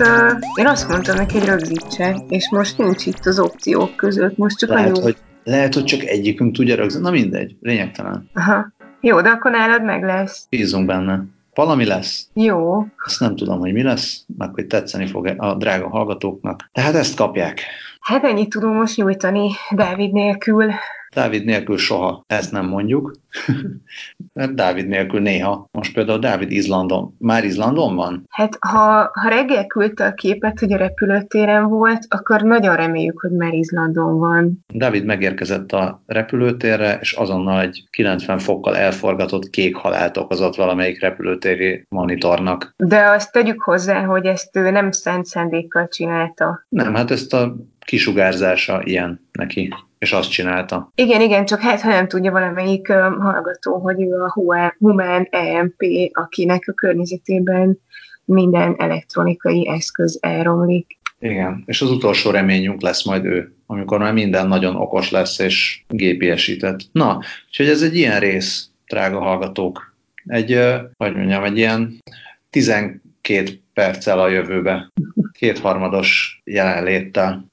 uh, én azt mondtam neki, hogy rögzítse, és most nincs itt az opciók között, most csak Lehet, annyi... hogy, lehet, hogy csak egyikünk tudja rögzíteni. Na mindegy, lényegtelen. Aha. Jó, de akkor nálad meg lesz. Bízunk benne. Valami lesz. Jó. Ezt nem tudom, hogy mi lesz, meg hogy tetszeni fog a drága hallgatóknak. Tehát ezt kapják. Hát ennyit tudom most nyújtani Dávid nélkül. Dávid nélkül soha, ezt nem mondjuk. Mert Dávid nélkül néha. Most például Dávid Izlandon. Már Izlandon van? Hát ha, ha reggel küldte a képet, hogy a repülőtéren volt, akkor nagyon reméljük, hogy már Izlandon van. Dávid megérkezett a repülőtérre, és azonnal egy 90 fokkal elforgatott kék halált okozott valamelyik repülőtéri monitornak. De azt tegyük hozzá, hogy ezt ő nem szent szándékkal csinálta. Nem, hát ezt a kisugárzása ilyen neki és azt csinálta. Igen, igen, csak hát ha nem tudja valamelyik hallgató, hogy ő a humán EMP, akinek a környezetében minden elektronikai eszköz elromlik. Igen, és az utolsó reményünk lesz majd ő, amikor már minden nagyon okos lesz és gépiesített. Na, úgyhogy ez egy ilyen rész, drága hallgatók. Egy, hogy mondjam, egy ilyen 12 perccel a jövőbe, kétharmados jelenléttel.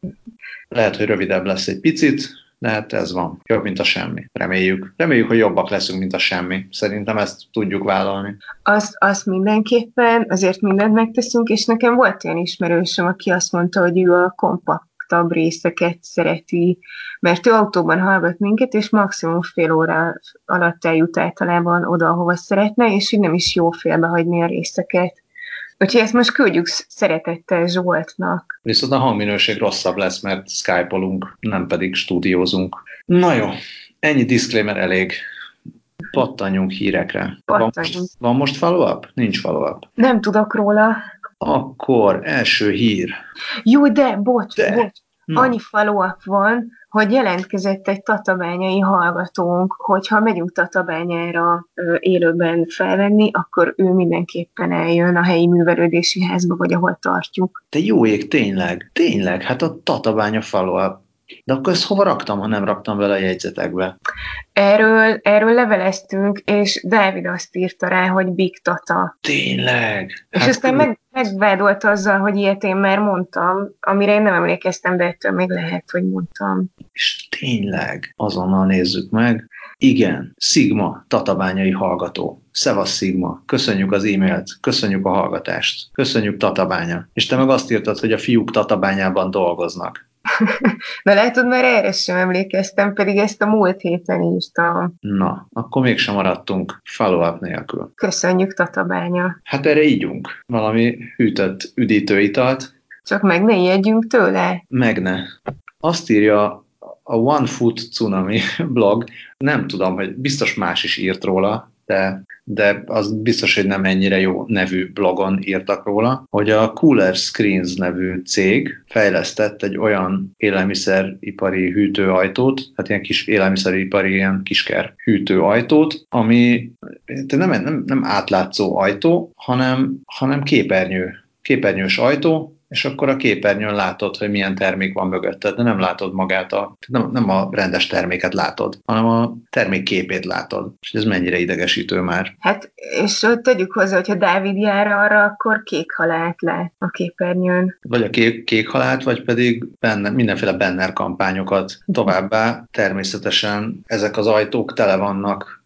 Lehet, hogy rövidebb lesz egy picit, de hát ez van. Jobb, mint a semmi. Reméljük. Reméljük, hogy jobbak leszünk, mint a semmi. Szerintem ezt tudjuk vállalni. Azt, azt mindenképpen, azért mindent megteszünk, és nekem volt olyan ismerősöm, aki azt mondta, hogy ő a kompaktabb részeket szereti, mert ő autóban hallgat minket, és maximum fél óra alatt eljut általában oda, ahova szeretne, és így nem is jó félbehagyni a részeket. Úgyhogy ezt most küldjük szeretettel Zsoltnak. Viszont a hangminőség rosszabb lesz, mert skype-olunk, nem pedig stúdiózunk. Na jó, ennyi disclaimer elég. Pattanjunk hírekre. Pattanjunk. Van, most, van most follow-up? Nincs follow-up. Nem tudok róla. Akkor első hír. Jó, de bocs, De. bocs. Na. Annyi follow-up van, hogy jelentkezett egy tatabányai hallgatónk, hogyha megyünk tatabányára ö, élőben felvenni, akkor ő mindenképpen eljön a helyi művelődési házba, vagy ahol tartjuk. De jó ég, tényleg, tényleg, hát a tatabánya follow-up. De akkor ezt hova raktam, ha nem raktam vele a jegyzetekbe? Erről, erről leveleztünk, és Dávid azt írta rá, hogy Big Tata. Tényleg? És aztán meg, megvádolt azzal, hogy ilyet én már mondtam, amire én nem emlékeztem, de ettől még lehet, hogy mondtam. És tényleg, azonnal nézzük meg. Igen, Sigma, tatabányai hallgató. Szevasz Sigma, köszönjük az e-mailt, köszönjük a hallgatást, köszönjük Tatabánya. És te meg azt írtad, hogy a fiúk Tatabányában dolgoznak. De látod, már erre sem emlékeztem, pedig ezt a múlt héten írtam. Na, akkor mégsem maradtunk follow-up nélkül. Köszönjük, Tatabánya. Hát erre ígyunk valami hűtött üdítőitalt, Csak meg ne ijedjünk tőle. meg ne. Azt írja a One Foot Tsunami blog, nem tudom, hogy biztos más is írt róla, de, de az biztos, hogy nem ennyire jó nevű blogon írtak róla, hogy a Cooler Screens nevű cég fejlesztett egy olyan élelmiszeripari hűtőajtót, hát ilyen kis élelmiszeripari ilyen kisker hűtőajtót, ami nem, nem, nem átlátszó ajtó, hanem, hanem képernyő, képernyős ajtó, és akkor a képernyőn látod, hogy milyen termék van mögötted, de nem látod magát, a, nem, nem a rendes terméket látod, hanem a termék képét látod. És ez mennyire idegesítő már. Hát, és tegyük hozzá, hogyha Dávid jár arra, akkor kék halált lát a képernyőn. Vagy a kék, kék halált, vagy pedig benne, mindenféle banner kampányokat. Továbbá természetesen ezek az ajtók tele vannak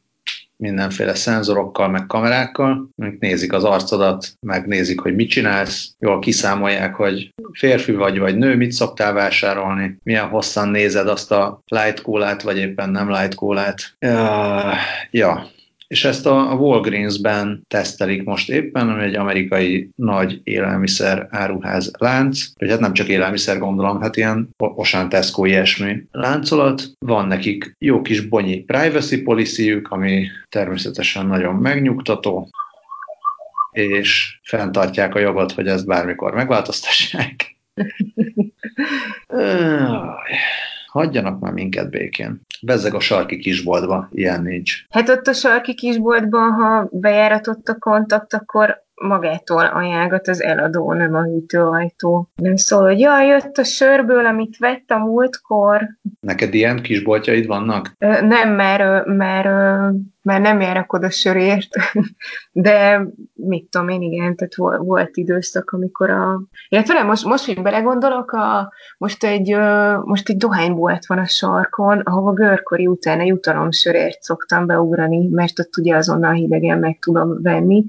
mindenféle szenzorokkal, meg kamerákkal, amik nézik az arcodat, megnézik, hogy mit csinálsz, jól kiszámolják, hogy férfi vagy, vagy nő, mit szoktál vásárolni, milyen hosszan nézed azt a light kólát, vagy éppen nem light kólát. Ja, ja. És ezt a Walgreens-ben tesztelik most éppen, ami egy amerikai nagy élelmiszer áruház lánc, vagy hát nem csak élelmiszer gondolom, hát ilyen Osán Tesco ilyesmi láncolat. Van nekik jó kis bonyi privacy policy ami természetesen nagyon megnyugtató, és fenntartják a jogot, hogy ezt bármikor megváltoztassák. Hagyjanak már minket békén. Bezzeg a sarki kisboltba, ilyen nincs. Hát ott a sarki kisboltban, ha bejáratott a kontakt, akkor magától ajánlgat az eladó, nem a hűtőajtó. Nem szól, hogy jaj, jött a sörből, amit vett a múltkor. Neked ilyen kisboltjaid vannak? Nem, mert, mert, mert nem járok oda sörért, de mit tudom én, igen, tehát volt időszak, amikor a... Illetve nem, most, most, hogy belegondolok, a, most, egy, most egy dohánybolt van a sarkon, ahova görkori után egy utalomsörért szoktam beugrani, mert ott ugye azonnal hidegen meg tudom venni,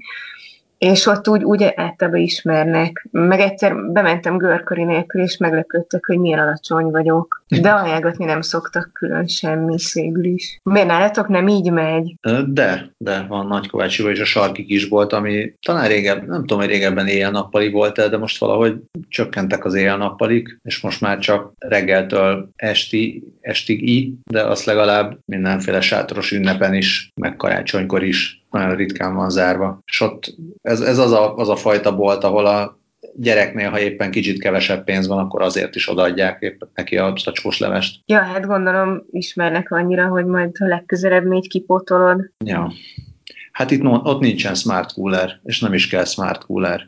és ott úgy, úgy általában ismernek. Meg egyszer bementem görköri nélkül, és meglepődtek, hogy milyen alacsony vagyok. De ajánlgatni nem szoktak külön semmi szégül is. Miért nálatok nem így megy? De, de van Nagykovácsiba is a sarki kisbolt, ami talán régebben, nem tudom, hogy régebben éjjel-nappali volt de most valahogy csökkentek az éjjel-nappalik, és most már csak reggeltől esti, estig i, de azt legalább mindenféle sátoros ünnepen is, meg karácsonykor is nagyon ritkán van zárva. És ott ez, ez az, a, az a fajta bolt, ahol a gyereknél, ha éppen kicsit kevesebb pénz van, akkor azért is odaadják éppen neki a szacskós levest. Ja, hát gondolom ismernek annyira, hogy majd ha legközelebb még kipótolod. Ja. Hát itt ott nincsen smart cooler, és nem is kell smart cooler.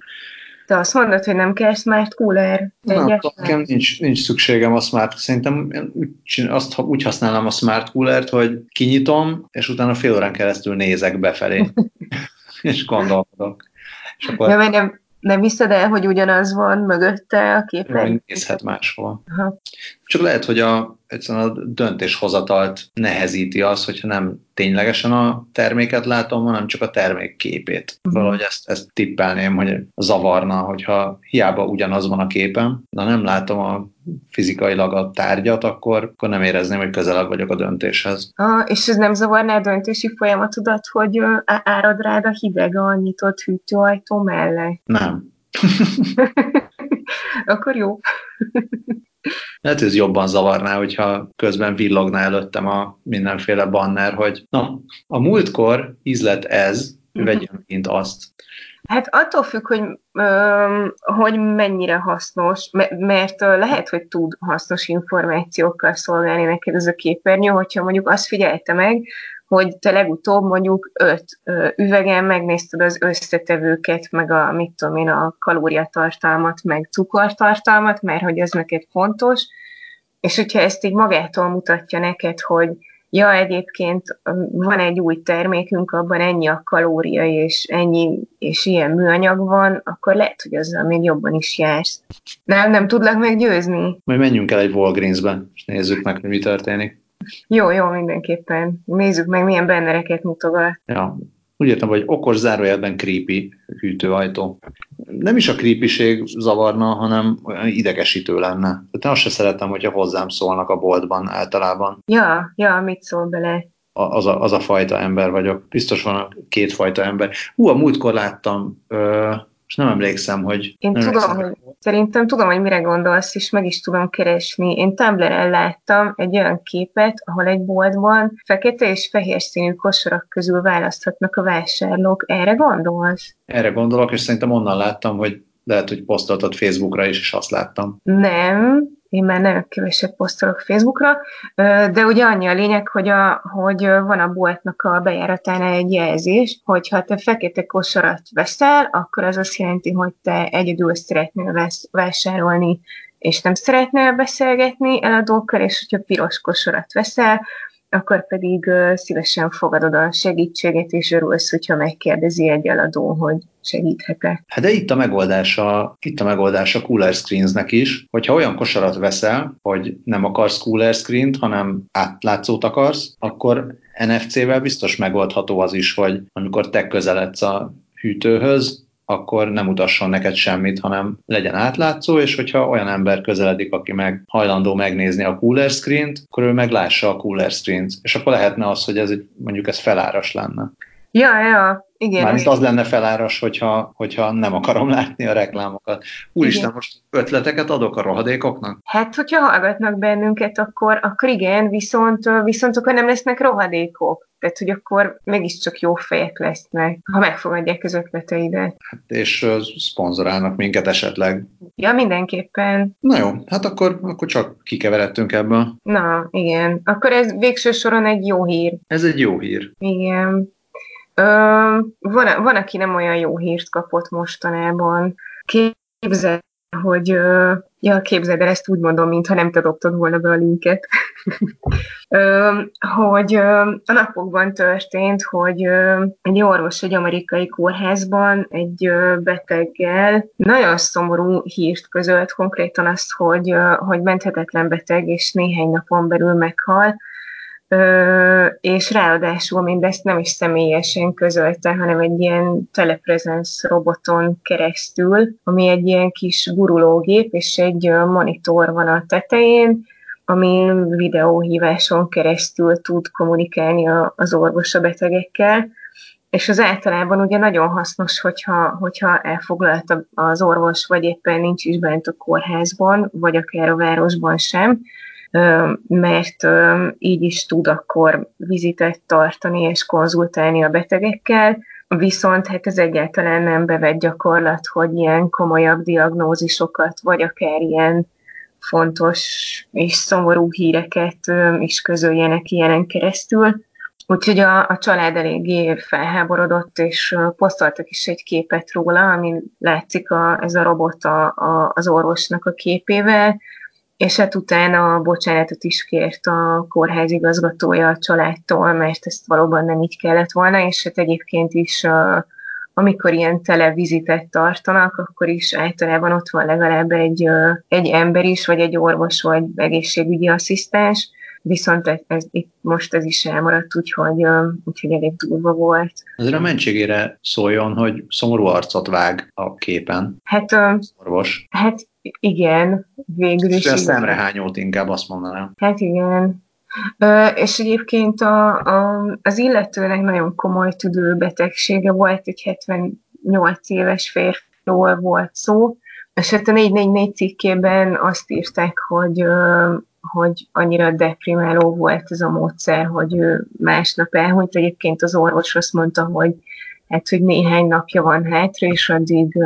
Te azt mondod, hogy nem kell smart cooler? Nem, nekem nincs, nincs szükségem a smart, szerintem úgy, azt úgy használom a smart coolert, hogy kinyitom, és utána fél órán keresztül nézek befelé, és gondolkodok. És akkor... Ja, nem, nem hiszed el, hogy ugyanaz van mögötte a képen? Nézhet máshol. Aha. Csak lehet, hogy a, egyszerűen a döntéshozatalt nehezíti az, hogyha nem ténylegesen a terméket látom, hanem csak a termék képét. Uh-huh. Valahogy ezt, ezt tippelném, hogy zavarna, hogyha hiába ugyanaz van a képen, de nem látom a fizikailag a tárgyat, akkor, akkor nem érezném, hogy közelebb vagyok a döntéshez. Ah, és ez nem zavarná a döntési folyamatodat, hogy árad rád a hideg a nyitott hűtőajtó mellett? Nem. akkor jó. Lehet, ez jobban zavarná, hogyha közben villogna előttem a mindenféle banner, hogy na, a múltkor ízlet ez, mhm. vegyem mint azt. Hát attól függ, hogy, hogy mennyire hasznos, mert lehet, hogy tud hasznos információkkal szolgálni neked ez a képernyő, hogyha mondjuk azt figyelte meg, hogy te legutóbb mondjuk öt üvegen megnézted az összetevőket, meg a, mit tudom én, a kalóriatartalmat, meg cukortartalmat, mert hogy ez neked fontos, és hogyha ezt így magától mutatja neked, hogy ja, egyébként van egy új termékünk, abban ennyi a kalória, és ennyi, és ilyen műanyag van, akkor lehet, hogy azzal még jobban is jársz. Nem, nem tudlak meggyőzni? Majd menjünk el egy Walgreensbe, és nézzük meg, hogy mi történik. Jó, jó, mindenképpen. Nézzük meg, milyen bennereket mutogat. Ja, úgy értem, hogy okos zárójelben creepy hűtőajtó. Nem is a creepység zavarna, hanem olyan idegesítő lenne. Tehát én azt se szeretem, hogyha hozzám szólnak a boltban általában. Ja, ja, mit szól bele? az a, az a fajta ember vagyok. Biztos van két fajta ember. Hú, a múltkor láttam ö, és nem emlékszem, hogy... Én tudom, emlékszem, hogy szerintem tudom, hogy mire gondolsz, és meg is tudom keresni. Én Tumblr-en láttam egy olyan képet, ahol egy boltban fekete és fehér színű kosarak közül választhatnak a vásárlók. Erre gondolsz? Erre gondolok, és szerintem onnan láttam, hogy lehet, hogy posztoltad Facebookra is, és azt láttam. Nem, én már nagyon keveset posztolok Facebookra, de ugye annyi a lényeg, hogy, a, hogy van a boltnak a bejáratánál egy jelzés, hogy ha te fekete kosarat veszel, akkor az azt jelenti, hogy te egyedül szeretnél vásárolni, és nem szeretnél beszélgetni eladókkal, és hogyha piros kosarat veszel, akkor pedig szívesen fogadod a segítséget, és örülsz, hogyha megkérdezi egy eladó, hogy segíthetek. Hát de itt a megoldása, itt a megoldása cooler screensnek is, hogyha olyan kosarat veszel, hogy nem akarsz cooler screent, hanem átlátszót akarsz, akkor NFC-vel biztos megoldható az is, hogy amikor te közeledsz a hűtőhöz, akkor nem utasson neked semmit, hanem legyen átlátszó, és hogyha olyan ember közeledik, aki meg hajlandó megnézni a cooler screen-t, akkor ő meglássa a cooler screen-t, és akkor lehetne az, hogy ez mondjuk ez feláras lenne. Ja, ja, igen. Mármint az lenne feláras, hogyha, hogyha nem akarom látni a reklámokat. Úristen, igen. most ötleteket adok a rohadékoknak? Hát, hogyha hallgatnak bennünket, akkor, akkor igen, viszont, viszont akkor nem lesznek rohadékok. Tehát, hogy akkor mégiscsak jó fejek lesznek, ha megfogadják az ötleteidet. Hát, és uh, szponzorálnak minket esetleg. Ja, mindenképpen. Na jó, hát akkor, akkor csak kikeveredtünk ebből. Na, igen. Akkor ez végső soron egy jó hír. Ez egy jó hír. Igen. Ö, van, van, aki nem olyan jó hírt kapott mostanában. Képzel, hogy ja, képzeld el, ezt úgy mondom, mintha nem te dobtad volna be a linket, hogy a napokban történt, hogy egy orvos egy amerikai kórházban egy beteggel nagyon szomorú hírt közölt, konkrétan azt, hogy, hogy menthetetlen beteg, és néhány napon belül meghal, és ráadásul mindezt nem is személyesen közölte, hanem egy ilyen telepresence roboton keresztül, ami egy ilyen kis gurulógép, és egy monitor van a tetején, ami videóhíváson keresztül tud kommunikálni az orvos a betegekkel, és az általában ugye nagyon hasznos, hogyha, hogyha elfoglalt az orvos, vagy éppen nincs is bent a kórházban, vagy akár a városban sem, mert így is tud akkor vizitet tartani és konzultálni a betegekkel, viszont hát ez egyáltalán nem bevett gyakorlat, hogy ilyen komolyabb diagnózisokat, vagy akár ilyen fontos és szomorú híreket is közöljenek ilyenen keresztül. Úgyhogy a, a család eléggé felháborodott, és posztoltak is egy képet róla, amin látszik a, ez a robot a, a, az orvosnak a képével, és hát utána bocsánatot is kért a kórház igazgatója a családtól, mert ezt valóban nem így kellett volna, és hát egyébként is amikor ilyen televizitet tartanak, akkor is általában ott van legalább egy, egy ember is, vagy egy orvos, vagy egészségügyi asszisztens, viszont ez, ez, itt most ez is elmaradt, úgyhogy, úgyhogy elég durva volt. Ezért a mentségére szóljon, hogy szomorú arcot vág a képen. Hát, orvos. Hát igen, végül is. És a szemrehányót inkább azt mondanám. Hát igen. És egyébként a, a, az illetőnek nagyon komoly tüdőbetegsége volt, egy 78 éves férfiról volt szó, és hát a 444 cikkében azt írták, hogy hogy annyira deprimáló volt ez a módszer, hogy ő másnap elhunyt. Egyébként az orvos azt mondta, hogy hát, hogy néhány napja van hátra, és addig,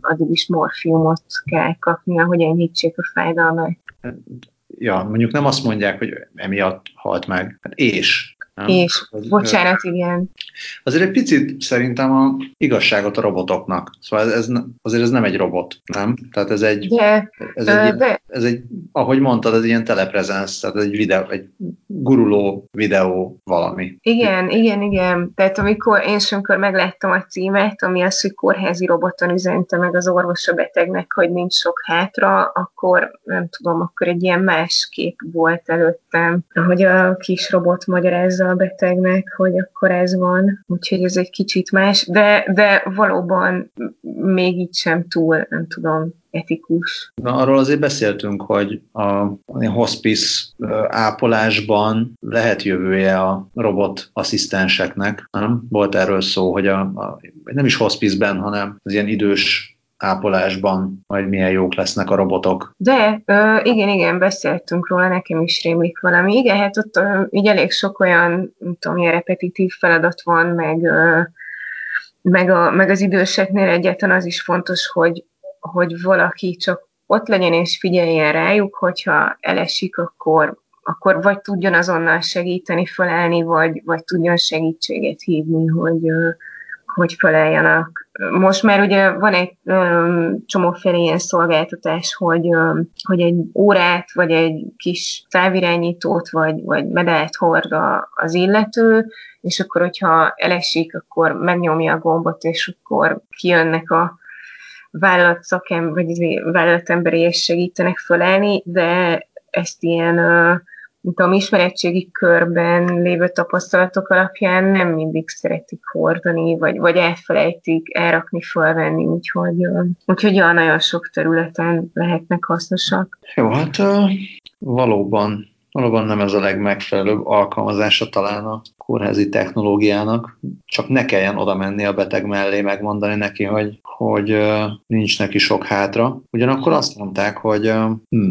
addig is morfiumot kell kapnia, hogy enyhítsék a fájdalmat. Ja, mondjuk nem azt mondják, hogy emiatt halt meg, hát és nem? És, az, bocsánat, igen. Azért egy picit szerintem a igazságot a robotoknak. Szóval ez, azért ez nem egy robot, nem? Tehát ez egy, de, ez, egy, de. ez egy, ahogy mondtad, ez ilyen teleprezensz, tehát egy videó, egy guruló videó valami. Igen, igen, igen. Tehát amikor én sem megláttam a címet, ami az, hogy kórházi roboton üzente meg az orvos a betegnek, hogy nincs sok hátra, akkor nem tudom, akkor egy ilyen más kép volt előttem, hogy a kis robot magyarázza a betegnek, hogy akkor ez van, úgyhogy ez egy kicsit más, de, de valóban még így sem túl, nem tudom, etikus. Na, arról azért beszéltünk, hogy a hospice ápolásban lehet jövője a robot asszisztenseknek, nem? Volt erről szó, hogy a, a nem is hospice-ben, hanem az ilyen idős ápolásban majd milyen jók lesznek a robotok. De ö, igen, igen, beszéltünk róla, nekem is rémlik valami. Igen, hát ott ö, így elég sok olyan, nem tudom, ilyen repetitív feladat van, meg, ö, meg, a, meg az időseknél egyáltalán az is fontos, hogy, hogy valaki csak ott legyen és figyeljen rájuk, hogyha elesik, akkor, akkor vagy tudjon azonnal segíteni, felállni, vagy, vagy tudjon segítséget hívni, hogy, hogy feleljenek. Most már ugye van egy csomóféle ilyen szolgáltatás, hogy, um, hogy egy órát, vagy egy kis távirányítót, vagy, vagy medált hord a, az illető, és akkor, hogyha elesik, akkor megnyomja a gombot, és akkor kijönnek a vállalat szakem, vagy vállalatemberi és segítenek felállni, de ezt ilyen uh, tudom, ismeretségi körben lévő tapasztalatok alapján nem mindig szeretik hordani, vagy, vagy elfelejtik elrakni, felvenni, úgyhogy, úgyhogy ja, nagyon sok területen lehetnek hasznosak. Jó, hát valóban Valóban nem ez a legmegfelelőbb alkalmazása talán a kórházi technológiának, csak ne kelljen oda menni a beteg mellé megmondani neki, hogy, hogy nincs neki sok hátra. Ugyanakkor azt mondták, hogy hm,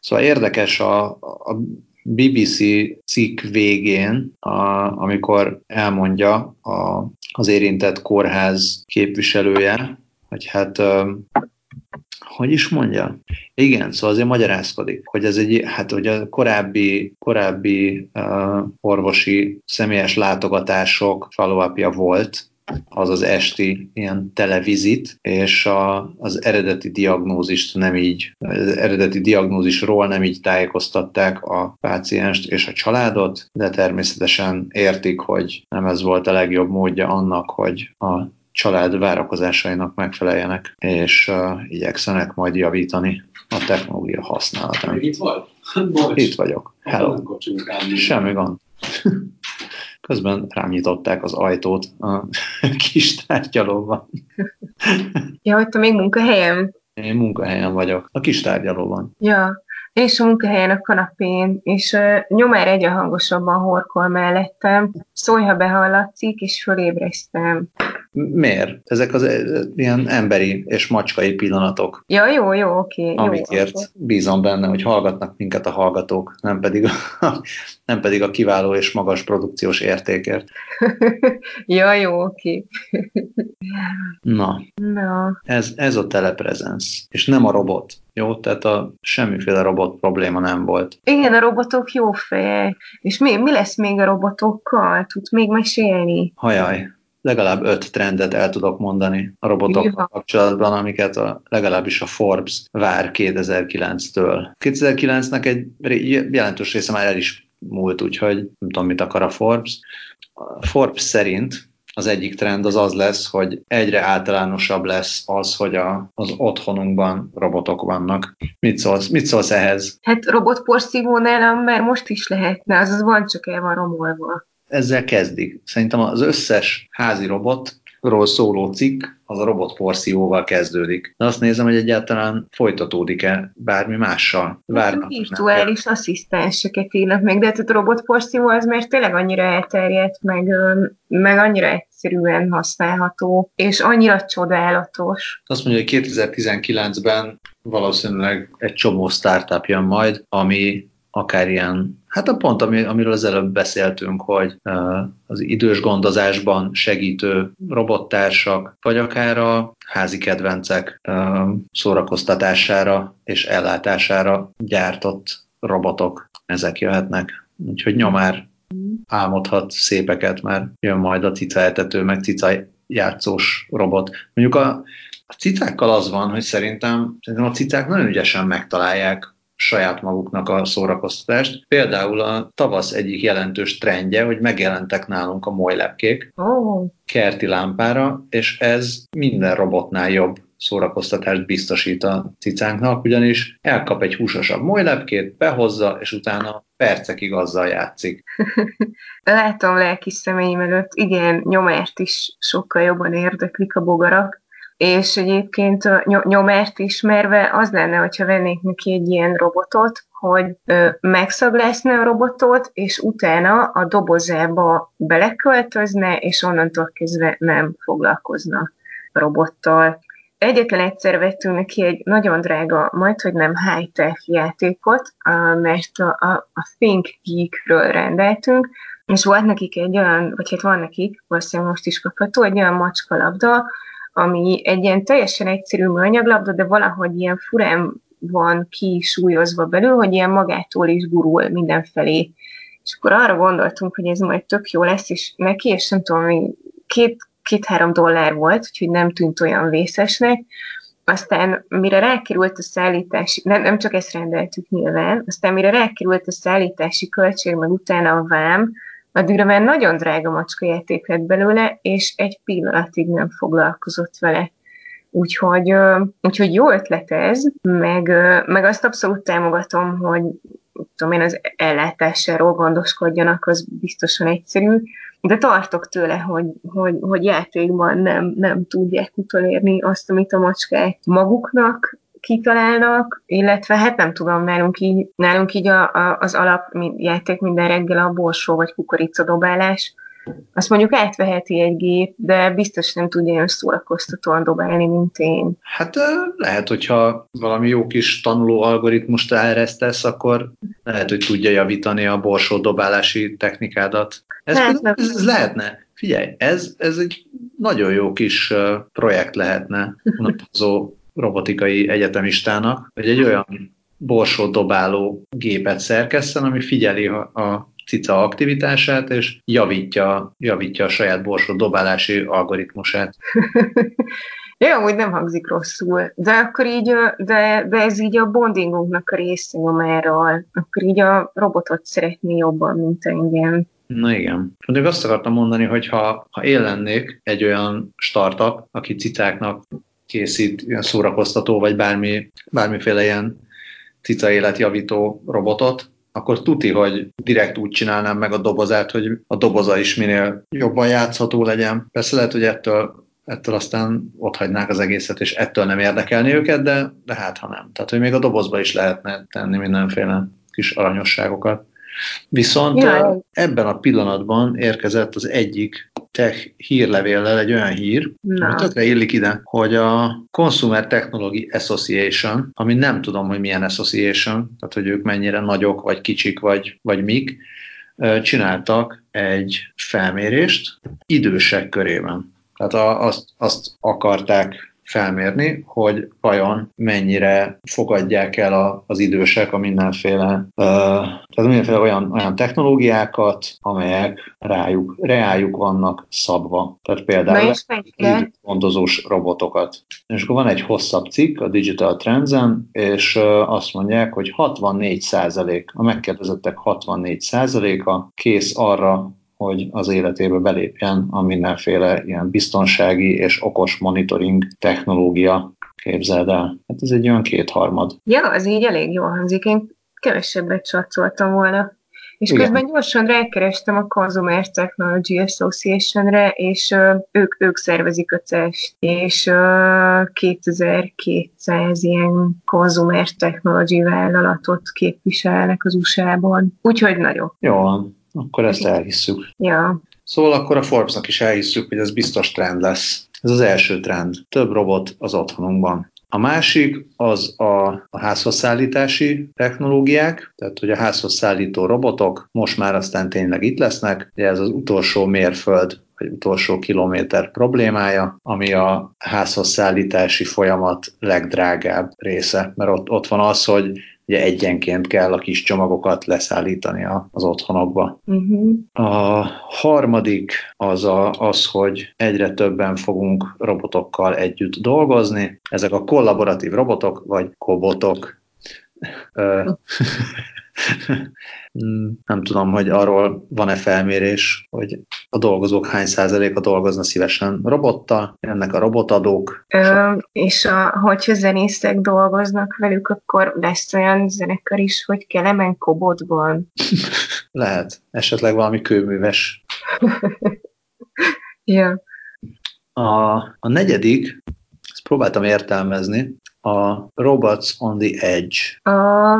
szóval érdekes a, a BBC cikk végén, a, amikor elmondja a, az érintett kórház képviselője, hogy hát hogy is mondja? Igen, szóval azért magyarázkodik, hogy ez egy, hát hogy a korábbi, korábbi uh, orvosi személyes látogatások follow volt, az az esti ilyen televizit, és a, az eredeti diagnózist nem így, az eredeti diagnózisról nem így tájékoztatták a pácienst és a családot, de természetesen értik, hogy nem ez volt a legjobb módja annak, hogy a család várakozásainak megfeleljenek, és uh, igyekszenek majd javítani a technológia használatán. Még itt vagy? Bocs. Itt vagyok. Hello. Semmi gond. Közben rám nyitották az ajtót a kis tárgyalóban. ja, hogy te még munkahelyem? Én munkahelyen vagyok, a kis tárgyalóban. Ja, és a munkahelyen a kanapén, és uh, nyomár egyre hangosabban horkol mellettem, szólj, ha behallatszik, és fölébreztem. Miért? Ezek az ilyen emberi és macskai pillanatok. Ja, jó, jó, oké. Amikért jó, bízom benne, hogy hallgatnak minket a hallgatók, nem pedig a, nem pedig a kiváló és magas produkciós értékért. ja, jó, oké. Na, Na. Ez, ez a telepresence, és nem a robot. Jó, tehát a semmiféle robot probléma nem volt. Igen, a robotok jó fejek. És mi, mi lesz még a robotokkal? Tudsz még mesélni? Hajaj, legalább öt trendet el tudok mondani a robotokkal kapcsolatban, amiket a, legalábbis a Forbes vár 2009-től. 2009-nek egy jelentős része már el is múlt, úgyhogy nem tudom, mit akar a Forbes. A Forbes szerint az egyik trend az az lesz, hogy egyre általánosabb lesz az, hogy a, az otthonunkban robotok vannak. Mit szólsz, mit szólsz ehhez? Hát robotporszívó nálam már most is lehetne, azaz van, csak el van romolva ezzel kezdik. Szerintem az összes házi robotról szóló cikk az a robotporszívóval kezdődik. De azt nézem, hogy egyáltalán folytatódik-e bármi mással. Várnak. Virtuális asszisztenseket írnak meg, de hát a robotporszívó az mert tényleg annyira elterjedt, meg, meg annyira egyszerűen használható, és annyira csodálatos. Azt mondja, hogy 2019-ben valószínűleg egy csomó startup jön majd, ami akár ilyen, hát a pont, ami, amiről az előbb beszéltünk, hogy az idős gondozásban segítő robottársak, vagy akár a házi kedvencek szórakoztatására és ellátására gyártott robotok, ezek jöhetnek. Úgyhogy nyomár álmodhat szépeket, mert jön majd a cicaetető, meg cica játszós robot. Mondjuk a, a cicákkal az van, hogy szerintem, szerintem a cicák nagyon ügyesen megtalálják saját maguknak a szórakoztatást. Például a tavasz egyik jelentős trendje, hogy megjelentek nálunk a molylepkék oh. kerti lámpára, és ez minden robotnál jobb szórakoztatást biztosít a cicánknak, ugyanis elkap egy húsosabb molylepkét, behozza, és utána percekig azzal játszik. Látom lelki szemeim előtt, igen, nyomást is sokkal jobban érdeklik a bogarak, és egyébként nyomást ismerve az lenne, hogyha vennék neki egy ilyen robotot, hogy megszaglászna a robotot, és utána a dobozába beleköltözne, és onnantól kezdve nem foglalkozna robottal. Egyetlen egyszer vettünk neki egy nagyon drága, majd hogy nem high-tech játékot, mert a, a, a Think Geek-ről rendeltünk, és volt nekik egy olyan, vagy hát van nekik, valószínűleg most is kapható, egy olyan macska labda, ami egy ilyen teljesen egyszerű műanyaglabda, de valahogy ilyen furán van kisúlyozva belül, hogy ilyen magától is gurul mindenfelé. És akkor arra gondoltunk, hogy ez majd tök jó lesz, és neki, és nem tudom, két, két-három dollár volt, úgyhogy nem tűnt olyan vészesnek. Aztán mire rákerült a szállítási, nem, nem csak ezt rendeltük nyilván, aztán mire rákerült a szállítási költség, meg utána a vám, addigra már nagyon drága macska játék lett belőle, és egy pillanatig nem foglalkozott vele. Úgyhogy, úgyhogy jó ötlet ez, meg, meg azt abszolút támogatom, hogy tudom én, az ellátásáról gondoskodjanak, az biztosan egyszerű, de tartok tőle, hogy, hogy, hogy játékban nem, nem tudják utolérni azt, amit a macskák maguknak kitalálnak, illetve hát nem tudom, nálunk így, nálunk így a, a, az alapjáték minden reggel a borsó vagy kukoricadobálás, azt mondjuk átveheti egy gép, de biztos nem tudja olyan szórakoztatóan dobálni, mint én. Hát lehet, hogyha valami jó kis tanuló algoritmust elresztesz, akkor lehet, hogy tudja javítani a borsó dobálási technikádat. Ez, hát, ez, ez lehetne. Figyelj, ez, ez egy nagyon jó kis projekt lehetne, unatkozó robotikai egyetemistának, hogy egy olyan borsót dobáló gépet szerkeszten, ami figyeli a, cica aktivitását, és javítja, javítja a saját borsót dobálási algoritmusát. Jó, úgy nem hangzik rosszul, de akkor így, de, de ez így a bondingunknak a része nyomáról, akkor így a robotot szeretné jobban, mint engem. Na igen. Még azt akartam mondani, hogy ha, ha én lennék egy olyan startup, aki cicáknak készít ilyen szórakoztató, vagy bármi, bármiféle ilyen cica életjavító robotot, akkor tuti, hogy direkt úgy csinálnám meg a dobozát, hogy a doboza is minél jobban játszható legyen. Persze lehet, hogy ettől, ettől aztán ott hagynák az egészet, és ettől nem érdekelni őket, de, de hát ha nem. Tehát, hogy még a dobozba is lehetne tenni mindenféle kis aranyosságokat. Viszont ja. ebben a pillanatban érkezett az egyik tech hírlevéllel egy olyan hír, Na. ami tökre illik ide, hogy a Consumer Technology Association, ami nem tudom, hogy milyen association, tehát hogy ők mennyire nagyok, vagy kicsik, vagy, vagy mik, csináltak egy felmérést idősek körében. Tehát azt, azt akarták felmérni, hogy vajon mennyire fogadják el a, az idősek a mindenféle, uh, tehát mindenféle olyan, olyan technológiákat, amelyek rájuk, reájuk vannak szabva. Tehát például gondozós robotokat. És akkor van egy hosszabb cikk a Digital Trends-en, és uh, azt mondják, hogy 64% a megkérdezettek 64 a kész arra, hogy az életébe belépjen a mindenféle ilyen biztonsági és okos monitoring technológia, képzeld el. Hát ez egy olyan kétharmad. Ja, az így elég jól hangzik. Én kevesebbet csatszoltam volna. És Igen. közben gyorsan rákerestem a Consumer Technology Association-re, és uh, ők, ők szervezik a CES-t, és uh, 2200 ilyen Consumer Technology vállalatot képviselnek az USA-ban. Úgyhogy nagyon. Jó, akkor ezt elhisszük. Ja. Szóval akkor a Forbesnak is elhisszük, hogy ez biztos trend lesz. Ez az első trend. Több robot az otthonunkban. A másik az a, a házhoz szállítási technológiák, tehát hogy a házhoz szállító robotok most már aztán tényleg itt lesznek, de ez az utolsó mérföld vagy utolsó kilométer problémája, ami a házhoz szállítási folyamat legdrágább része, mert ott, ott van az, hogy ugye egyenként kell a kis csomagokat leszállítani az otthonokba. Uh-huh. A harmadik az a, az, hogy egyre többen fogunk robotokkal együtt dolgozni. Ezek a kollaboratív robotok, vagy kobotok. nem tudom, hogy arról van-e felmérés, hogy a dolgozók hány százaléka dolgozna szívesen robottal, ennek a robotadók. Ö, és a, hogyha zenészek dolgoznak velük, akkor lesz olyan zenekar is, hogy Kelemen Kobotban. Lehet. Esetleg valami kőműves. ja. A, a negyedik, ezt próbáltam értelmezni, a Robots on the Edge. A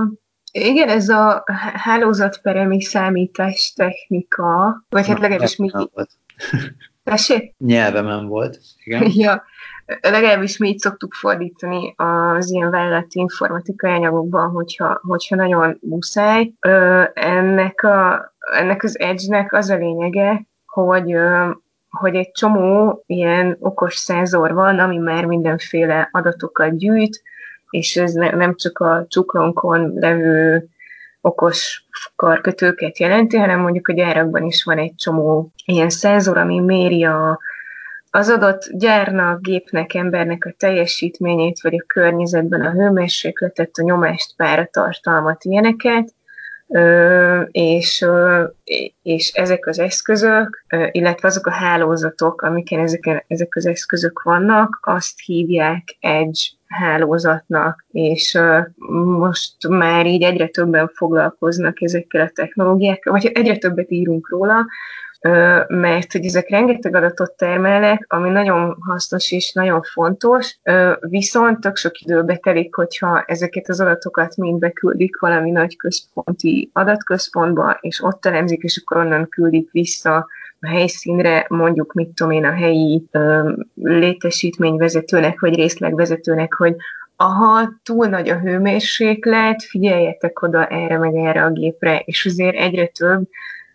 igen, ez a hálózatperemi számítás technika, vagy hát legalábbis mi... Tessék? Nyelvemen volt, igen. ja, legalábbis mi így szoktuk fordítani az ilyen vállalati informatikai anyagokban, hogyha, hogyha nagyon muszáj. Ö, ennek, a, ennek az edge-nek az a lényege, hogy ö, hogy egy csomó ilyen okos szenzor van, ami már mindenféle adatokat gyűjt, és ez ne, nem csak a csuklónkon levő okos karkötőket jelenti, hanem mondjuk a gyárakban is van egy csomó ilyen szenzor, ami méri a, az adott gyárnak, gépnek, embernek a teljesítményét, vagy a környezetben a hőmérsékletet, a nyomást, páratartalmat, ilyeneket, és, és ezek az eszközök, illetve azok a hálózatok, amiken ezek, ezek az eszközök vannak, azt hívják Edge hálózatnak, és most már így egyre többen foglalkoznak ezekkel a technológiákkal, vagy egyre többet írunk róla, mert hogy ezek rengeteg adatot termelnek, ami nagyon hasznos és nagyon fontos, viszont tök sok időbe telik, hogyha ezeket az adatokat mind beküldik valami nagy központi adatközpontba, és ott elemzik, és akkor onnan küldik vissza a helyszínre, mondjuk, mit tudom én, a helyi ö, létesítményvezetőnek, vagy részlegvezetőnek, hogy aha, túl nagy a hőmérséklet, figyeljetek oda erre meg erre a gépre, és azért egyre több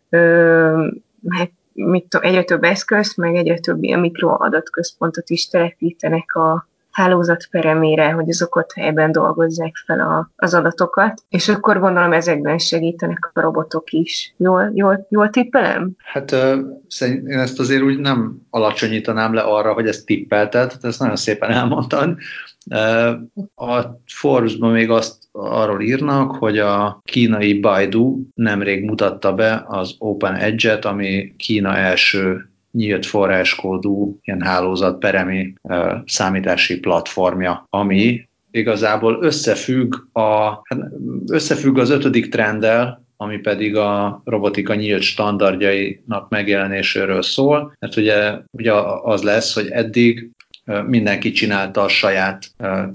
ö, hát mit tudom, egyre több eszköz, meg egyre több ilyen mikroadatközpontot is telepítenek a hálózat peremére, hogy azok ott helyben dolgozzák fel a, az adatokat, és akkor gondolom ezekben segítenek a robotok is. Jól, jól, jól tippelem? Hát szerint én ezt azért úgy nem alacsonyítanám le arra, hogy ezt tippelted, ezt nagyon szépen elmondtad. A Forbes-ban még azt arról írnak, hogy a kínai Baidu nemrég mutatta be az Open Edge-et, ami Kína első nyílt forráskódú ilyen hálózat peremi számítási platformja, ami igazából összefügg, a, hát összefügg az ötödik trenddel, ami pedig a robotika nyílt standardjainak megjelenéséről szól, mert ugye, ugye az lesz, hogy eddig mindenki csinálta a saját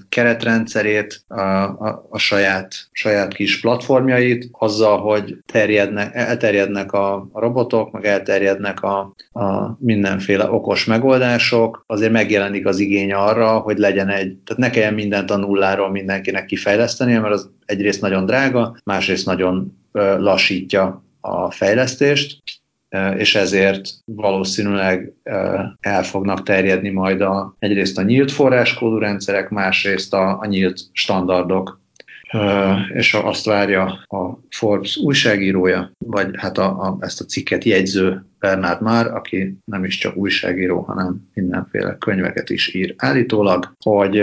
keretrendszerét, a, a, a saját, saját kis platformjait, azzal, hogy terjednek, elterjednek a, a robotok, meg elterjednek a, a mindenféle okos megoldások, azért megjelenik az igény arra, hogy legyen egy, tehát ne kelljen mindent a nulláról mindenkinek kifejleszteni, mert az egyrészt nagyon drága, másrészt nagyon lassítja a fejlesztést, és ezért valószínűleg el fognak terjedni majd a, egyrészt a nyílt forráskódú rendszerek, másrészt a, a nyílt standardok, és azt várja a Forbes újságírója, vagy hát a, a, ezt a cikket jegyző Bernard Már, aki nem is csak újságíró, hanem mindenféle könyveket is ír állítólag, hogy,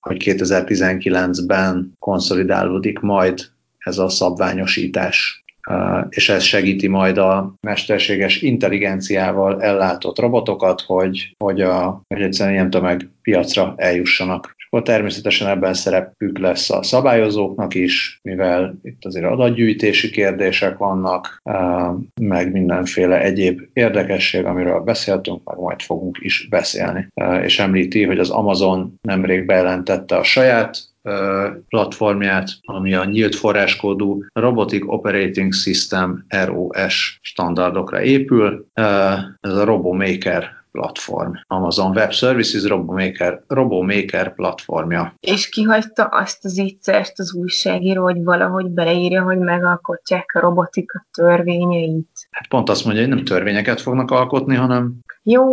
hogy 2019-ben konszolidálódik majd ez a szabványosítás és ez segíti majd a mesterséges intelligenciával ellátott robotokat, hogy, hogy, a, hogy egyszerűen ilyen tömeg piacra eljussanak. És akkor természetesen ebben szerepük lesz a szabályozóknak is, mivel itt azért adatgyűjtési kérdések vannak, meg mindenféle egyéb érdekesség, amiről beszéltünk, meg majd fogunk is beszélni. És említi, hogy az Amazon nemrég bejelentette a saját platformját, ami a nyílt forráskódú Robotic Operating System ROS standardokra épül. Ez a RoboMaker platform. Amazon Web Services RoboMaker, RoboMaker platformja. És kihagyta azt az ígyszert az újságíró, hogy valahogy beleírja, hogy megalkotják a robotika törvényeit. Hát pont azt mondja, hogy nem törvényeket fognak alkotni, hanem jó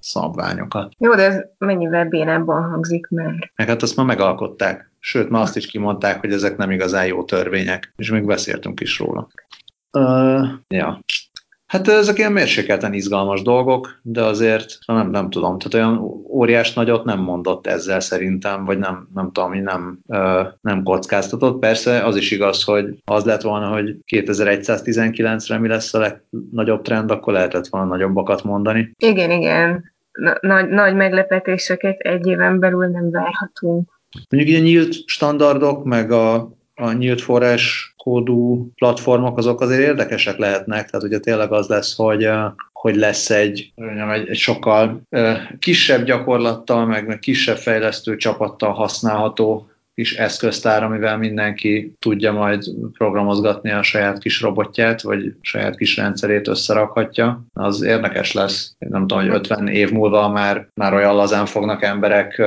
szabványokat. Jó, de ez mennyivel bénábban hangzik már. Meg hát azt már megalkották. Sőt, ma azt is kimondták, hogy ezek nem igazán jó törvények, és még beszéltünk is róla. Uh, ja. Hát ezek ilyen mérsékelten izgalmas dolgok, de azért nem, nem tudom, tehát olyan óriás nagyot nem mondott ezzel szerintem, vagy nem, nem tudom, nem, nem kockáztatott. Persze az is igaz, hogy az lett volna, hogy 2119-re mi lesz a legnagyobb trend, akkor lehetett volna nagyobbakat mondani. Igen, igen. Nagy, nagy meglepetéseket egy éven belül nem várhatunk. Mondjuk ilyen nyílt standardok, meg a, a nyílt forrás kódú platformok, azok azért érdekesek lehetnek, tehát ugye tényleg az lesz, hogy, hogy lesz egy, egy, egy sokkal kisebb gyakorlattal, meg, meg kisebb fejlesztő csapattal használható kis eszköztár, amivel mindenki tudja majd programozgatni a saját kis robotját, vagy saját kis rendszerét összerakhatja, az érdekes lesz. Nem tudom, hogy 50 év múlva már, már olyan lazán fognak emberek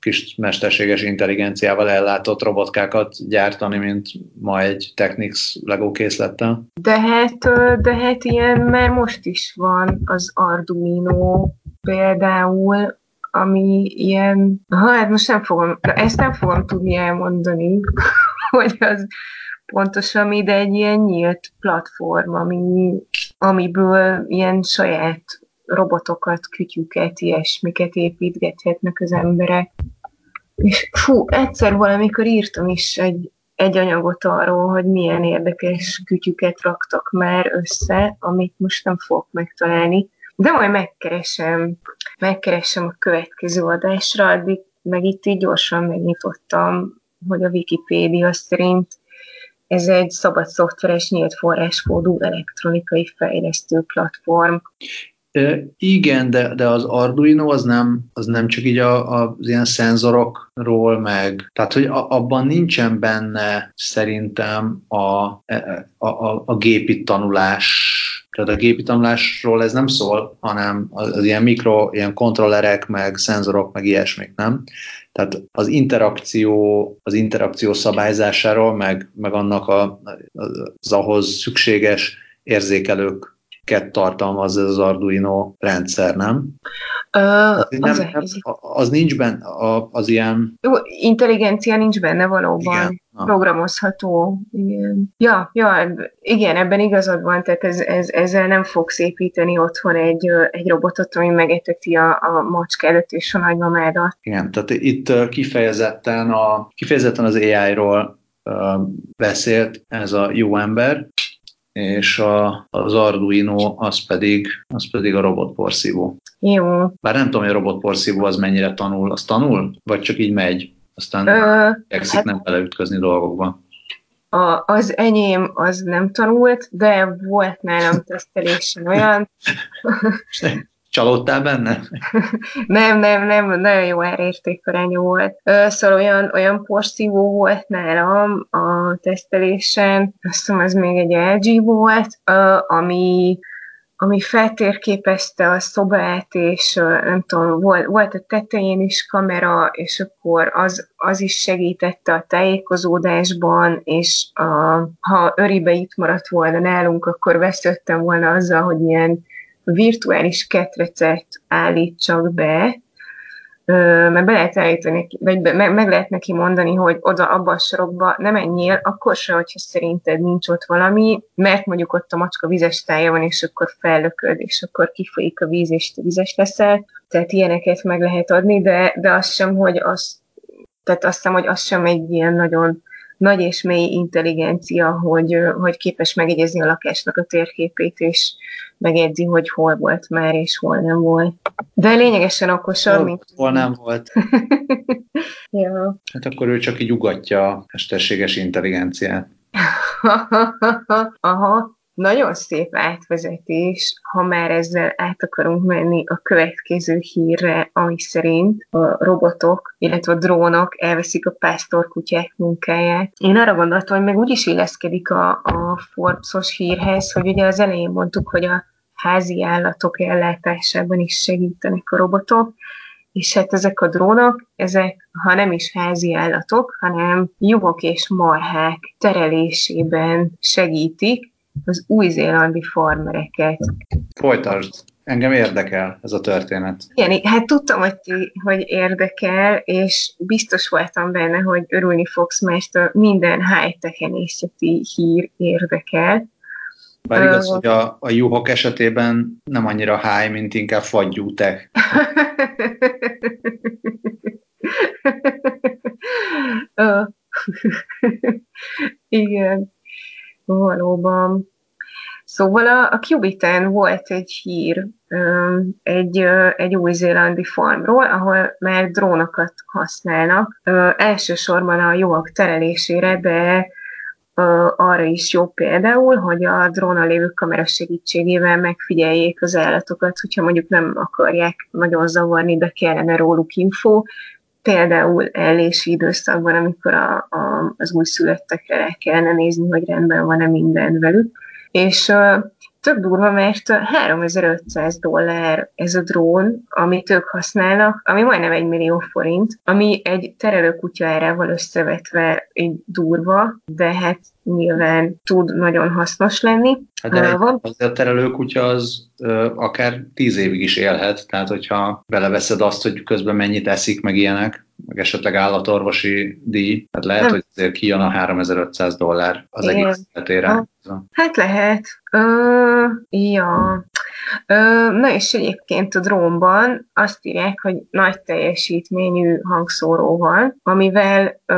kis mesterséges intelligenciával ellátott robotkákat gyártani, mint ma egy Technics Lego készlettel. De hát, de hát ilyen már most is van az Arduino például, ami ilyen, ha hát most nem fogom, ezt nem fogom tudni elmondani, hogy az pontosan mi, de egy ilyen nyílt platform, ami, amiből ilyen saját robotokat, kütyüket, ilyesmiket építgethetnek az emberek. És fú, egyszer valamikor írtam is egy, egy anyagot arról, hogy milyen érdekes kütyüket raktak már össze, amit most nem fogok megtalálni, de majd megkeresem, megkeresem a következő adásra, addig meg itt így gyorsan megnyitottam, hogy a Wikipédia szerint ez egy szabad szoftveres nyílt forráskódú elektronikai fejlesztő platform. Igen, de, de az Arduino az nem, az nem csak így a, a, az ilyen szenzorokról meg, tehát hogy a, abban nincsen benne szerintem a, a, a, a gépi tanulás tehát a gépi tanulásról ez nem szól, hanem az, az ilyen mikro, ilyen kontrollerek, meg szenzorok, meg ilyesmik, nem? Tehát az interakció, az interakció szabályzásáról, meg, meg annak a, az ahhoz szükséges érzékelők tartalmaz ez az Arduino rendszer, nem? Ö, Az, az, nem, a nem, helyzet. az nincs benne, az ilyen, Jó, intelligencia nincs benne valóban. Igen, na. Programozható. Igen. Ja, ja, igen, ebben igazad van, tehát ez, ez, ezzel nem fogsz építeni otthon egy, egy robotot, ami megeteti a, a macskát és a nagymamádat. igen, tehát itt kifejezetten, a, kifejezetten az AI-ról beszélt ez a jó ember, és a, az Arduino az pedig, az pedig a robotporszívó. Jó. Bár nem tudom, hogy a robotporszívó az mennyire tanul. Az tanul? Vagy csak így megy? Aztán Ö, igyekszik hát- nem beleütközni dolgokba. a, az enyém az nem tanult, de volt nálam tesztelésen olyan, Csalódtál benne? Nem, nem, nem, nagyon jó árértékarányú volt. Szóval olyan, olyan porszívó volt nálam a tesztelésen, azt hiszem ez még egy LG volt, ami, ami feltérképezte a szobát, és nem tudom, volt, volt a tetején is kamera, és akkor az, az is segítette a tájékozódásban, és a, ha öribe itt maradt volna nálunk, akkor vesződtem volna azzal, hogy ilyen virtuális ketrecet állítsak be, mert be lehet állítani, vagy meg, lehet neki mondani, hogy oda abba a sorokba ne menjél, akkor se, hogyha szerinted nincs ott valami, mert mondjuk ott a macska vizes tája van, és akkor fellököd, és akkor kifolyik a víz, és te vizes leszel. Tehát ilyeneket meg lehet adni, de, de az sem, hogy az, tehát azt hiszem, hogy az sem egy ilyen nagyon nagy és mély intelligencia, hogy, hogy képes megjegyezni a lakásnak a térképét, és megjegyzi, hogy hol volt már, és hol nem volt. De lényegesen okosabb, Hol, mint... hol nem volt. ja. Hát akkor ő csak így ugatja a mesterséges intelligenciát. Aha, nagyon szép átvezetés, ha már ezzel át akarunk menni a következő hírre, ami szerint a robotok, illetve a drónok elveszik a pásztorkutyák munkáját. Én arra gondoltam, hogy meg úgy is illeszkedik a, a Forbes-os hírhez, hogy ugye az elején mondtuk, hogy a házi állatok ellátásában is segítenek a robotok, és hát ezek a drónok, ezek, ha nem is házi állatok, hanem juhok és marhák terelésében segítik az új-zélandi farmereket. Folytasd. Engem érdekel ez a történet. Igen, hát tudtam, hogy, ti- hogy érdekel, és biztos voltam benne, hogy örülni fogsz, mert minden high-tech hír érdekel. Bár igaz, hogy a, a juhok esetében nem annyira high, mint inkább. Ö, Igen, valóban. Szóval a, a Qubiten volt egy hír egy, egy új-zélandi farmról, ahol már drónokat használnak, elsősorban a juhok terelésére, de arra is jó például, hogy a drónon lévő kamera segítségével megfigyeljék az állatokat, hogyha mondjuk nem akarják nagyon zavarni, de kellene róluk info, például ellési időszakban, amikor a, a, az újszülöttekre kellene nézni, hogy rendben van-e minden velük. És tök durva, mert 3500 dollár ez a drón, amit ők használnak, ami majdnem egy millió forint, ami egy terelőkutya árával összevetve egy durva, de hát nyilván tud nagyon hasznos lenni. Hát de van az a terelőkutya az ö, akár tíz évig is élhet, tehát hogyha beleveszed azt, hogy közben mennyit eszik, meg ilyenek, meg esetleg állatorvosi díj, hát lehet, Nem. hogy kijön a 3500 dollár az egész életére. Hát lehet. Ö, ja. Ö, na és egyébként a drónban azt írják, hogy nagy teljesítményű hangszóró van, amivel ö,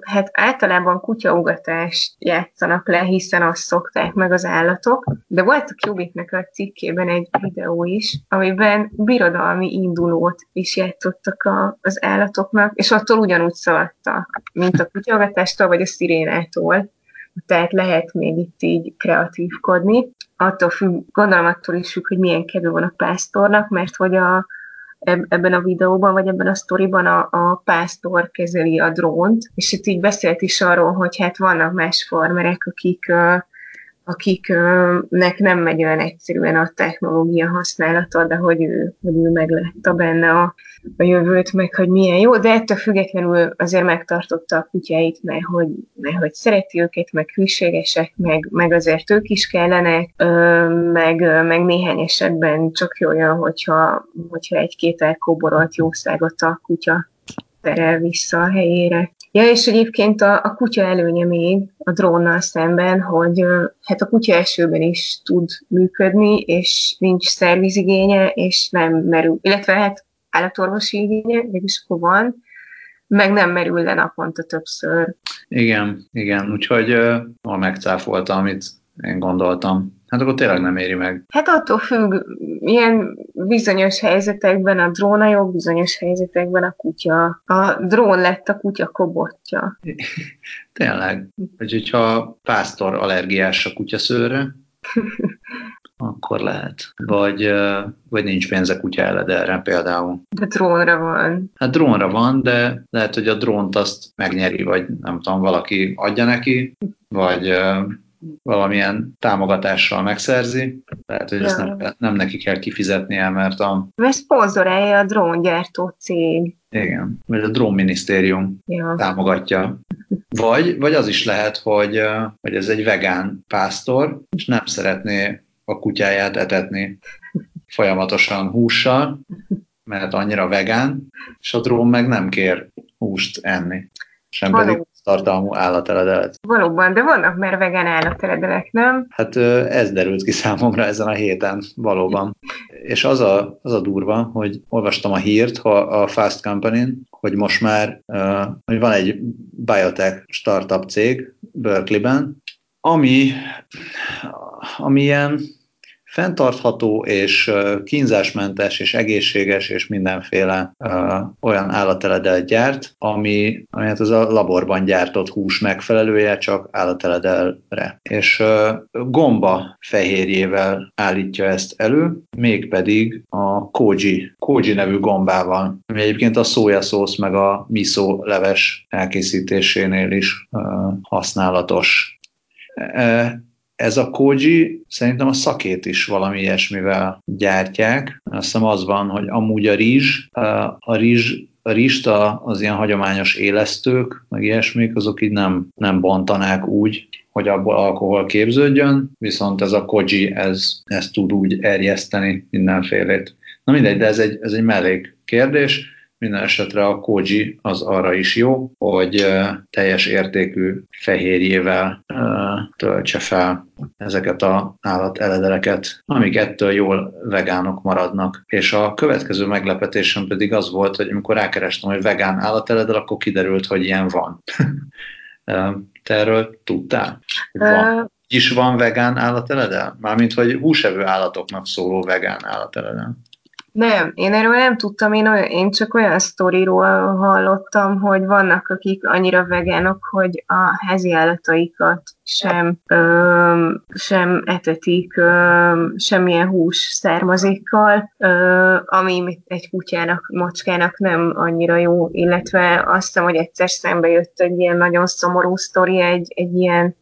hát általában kutyaugatást játszanak le, hiszen azt szokták meg az állatok, de volt a Qubitnek a cikkében egy videó is, amiben birodalmi indulót is játszottak a, az állatoknak, és attól ugyanúgy szaladtak, mint a kutyaugatástól vagy a szirénától tehát lehet még itt így kreatívkodni. Attól függ, gondolom attól is függ, hogy milyen kedve van a pásztornak, mert hogy a, eb- ebben a videóban, vagy ebben a sztoriban a, a pásztor kezeli a drónt, és itt így beszélt is arról, hogy hát vannak más farmerek, akik akiknek nem megy olyan egyszerűen a technológia használata, de hogy ő, hogy ő meglátta benne a a jövőt, meg hogy milyen jó, de ettől függetlenül azért megtartotta a kutyáit, mert hogy, mert hogy szereti őket, meg hűségesek, meg, meg azért ők is kellenek, meg, meg néhány esetben csak olyan, hogyha, hogyha egy-két elkóborolt jószágot a kutya terel vissza a helyére. Ja, és egyébként a, a kutya előnye még a drónnal szemben, hogy hát a kutya esőben is tud működni, és nincs szervizigénye, és nem merül, illetve hát állatorvosi igénye, mégis van, meg nem merül le naponta többször. Igen, igen, úgyhogy uh, megcáfolta, amit én gondoltam. Hát akkor tényleg nem éri meg. Hát attól függ, ilyen bizonyos helyzetekben a drón a jó, bizonyos helyzetekben a kutya. A drón lett a kutya kobotja. tényleg. Vagy hogyha pásztor allergiás a kutyaszőre, akkor lehet. Vagy, vagy nincs pénze kutya erre például. De drónra van. Hát drónra van, de lehet, hogy a drónt azt megnyeri, vagy nem tudom, valaki adja neki, vagy valamilyen támogatással megszerzi. Lehet, hogy ja. ezt nem, nem neki kell kifizetnie, mert a... Mert szponzorálja a dróngyártó cég. Igen, vagy a drónminisztérium ja. támogatja. Vagy, vagy az is lehet, hogy, hogy ez egy vegán pásztor, és nem szeretné a kutyáját etetni folyamatosan hússal, mert annyira vegán, és a drón meg nem kér húst enni. Sem pedig tartalmú állateledelet. Valóban, de vannak már vegán állateledelek, nem? Hát ez derült ki számomra ezen a héten, valóban. És az a, az a durva, hogy olvastam a hírt a Fast company hogy most már hogy van egy biotech startup cég Berkeleyben, ami, ami ilyen fenntartható és kínzásmentes és egészséges és mindenféle olyan állateledel gyárt, ami, amelyet az a laborban gyártott hús megfelelője, csak állateledelre. És gomba fehérjével állítja ezt elő, mégpedig a koji, koji nevű gombával, ami egyébként a szójaszósz meg a miso leves elkészítésénél is használatos ez a koji szerintem a szakét is valami ilyesmivel gyártják. Azt hiszem az van, hogy amúgy a rizs, a rizs a rist az ilyen hagyományos élesztők, meg ilyesmik, azok így nem, nem bontanák úgy, hogy abból alkohol képződjön, viszont ez a koji, ez, ez tud úgy erjeszteni mindenfélét. Na mindegy, de ez egy, ez egy mellék kérdés. Minden esetre a koji az arra is jó, hogy teljes értékű fehérjével töltse fel ezeket a állateledeleket, amik ettől jól vegánok maradnak. És a következő meglepetésem pedig az volt, hogy amikor rákerestem, hogy vegán állateledel, akkor kiderült, hogy ilyen van. Te erről tudtál? Van. Is van vegán állateledel? Mármint, hogy húsevő állatoknak szóló vegán állateledel. Nem, én erről nem tudtam, én, olyan, én csak olyan sztoriról hallottam, hogy vannak, akik annyira vegánok, hogy a házi állataikat sem, ö, sem etetik ö, semmilyen hús származékkal, ö, ami egy kutyának, macskának nem annyira jó, illetve azt hiszem, hogy egyszer szembe jött egy ilyen nagyon szomorú sztori, egy, egy ilyen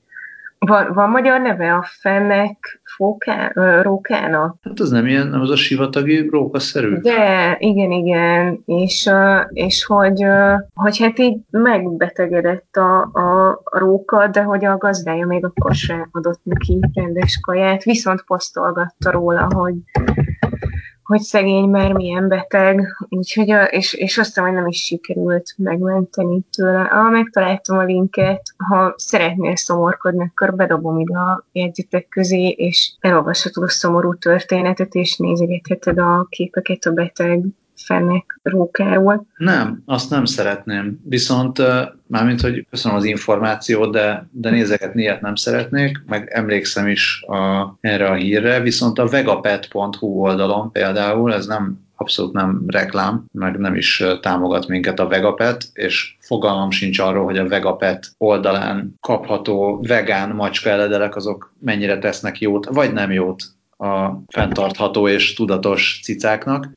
van, van magyar neve a fennek fóká, rókának? Hát az nem ilyen, nem az a sivatagi rókaszerű? De, igen, igen, és, és hogy, hogy hát így megbetegedett a, a, a róka, de hogy a gazdája még akkor sem adott neki rendes kaját, viszont posztolgatta róla, hogy hogy szegény már milyen beteg, úgyhogy a, és, és azt hogy nem is sikerült megmenteni tőle. Ah, megtaláltam a linket, ha szeretnél szomorkodni, akkor bedobom ide a jegyzetek közé, és elolvashatod a szomorú történetet, és nézegetheted a képeket a beteg fennek rókáról. Nem, azt nem szeretném. Viszont mármint, hogy köszönöm az információt, de, de nézegetni ilyet nem szeretnék, meg emlékszem is a, erre a hírre, viszont a vegapet.hu oldalon például, ez nem abszolút nem reklám, meg nem is támogat minket a Vegapet, és fogalmam sincs arról, hogy a Vegapet oldalán kapható vegán macska eledelek azok mennyire tesznek jót, vagy nem jót a fenntartható és tudatos cicáknak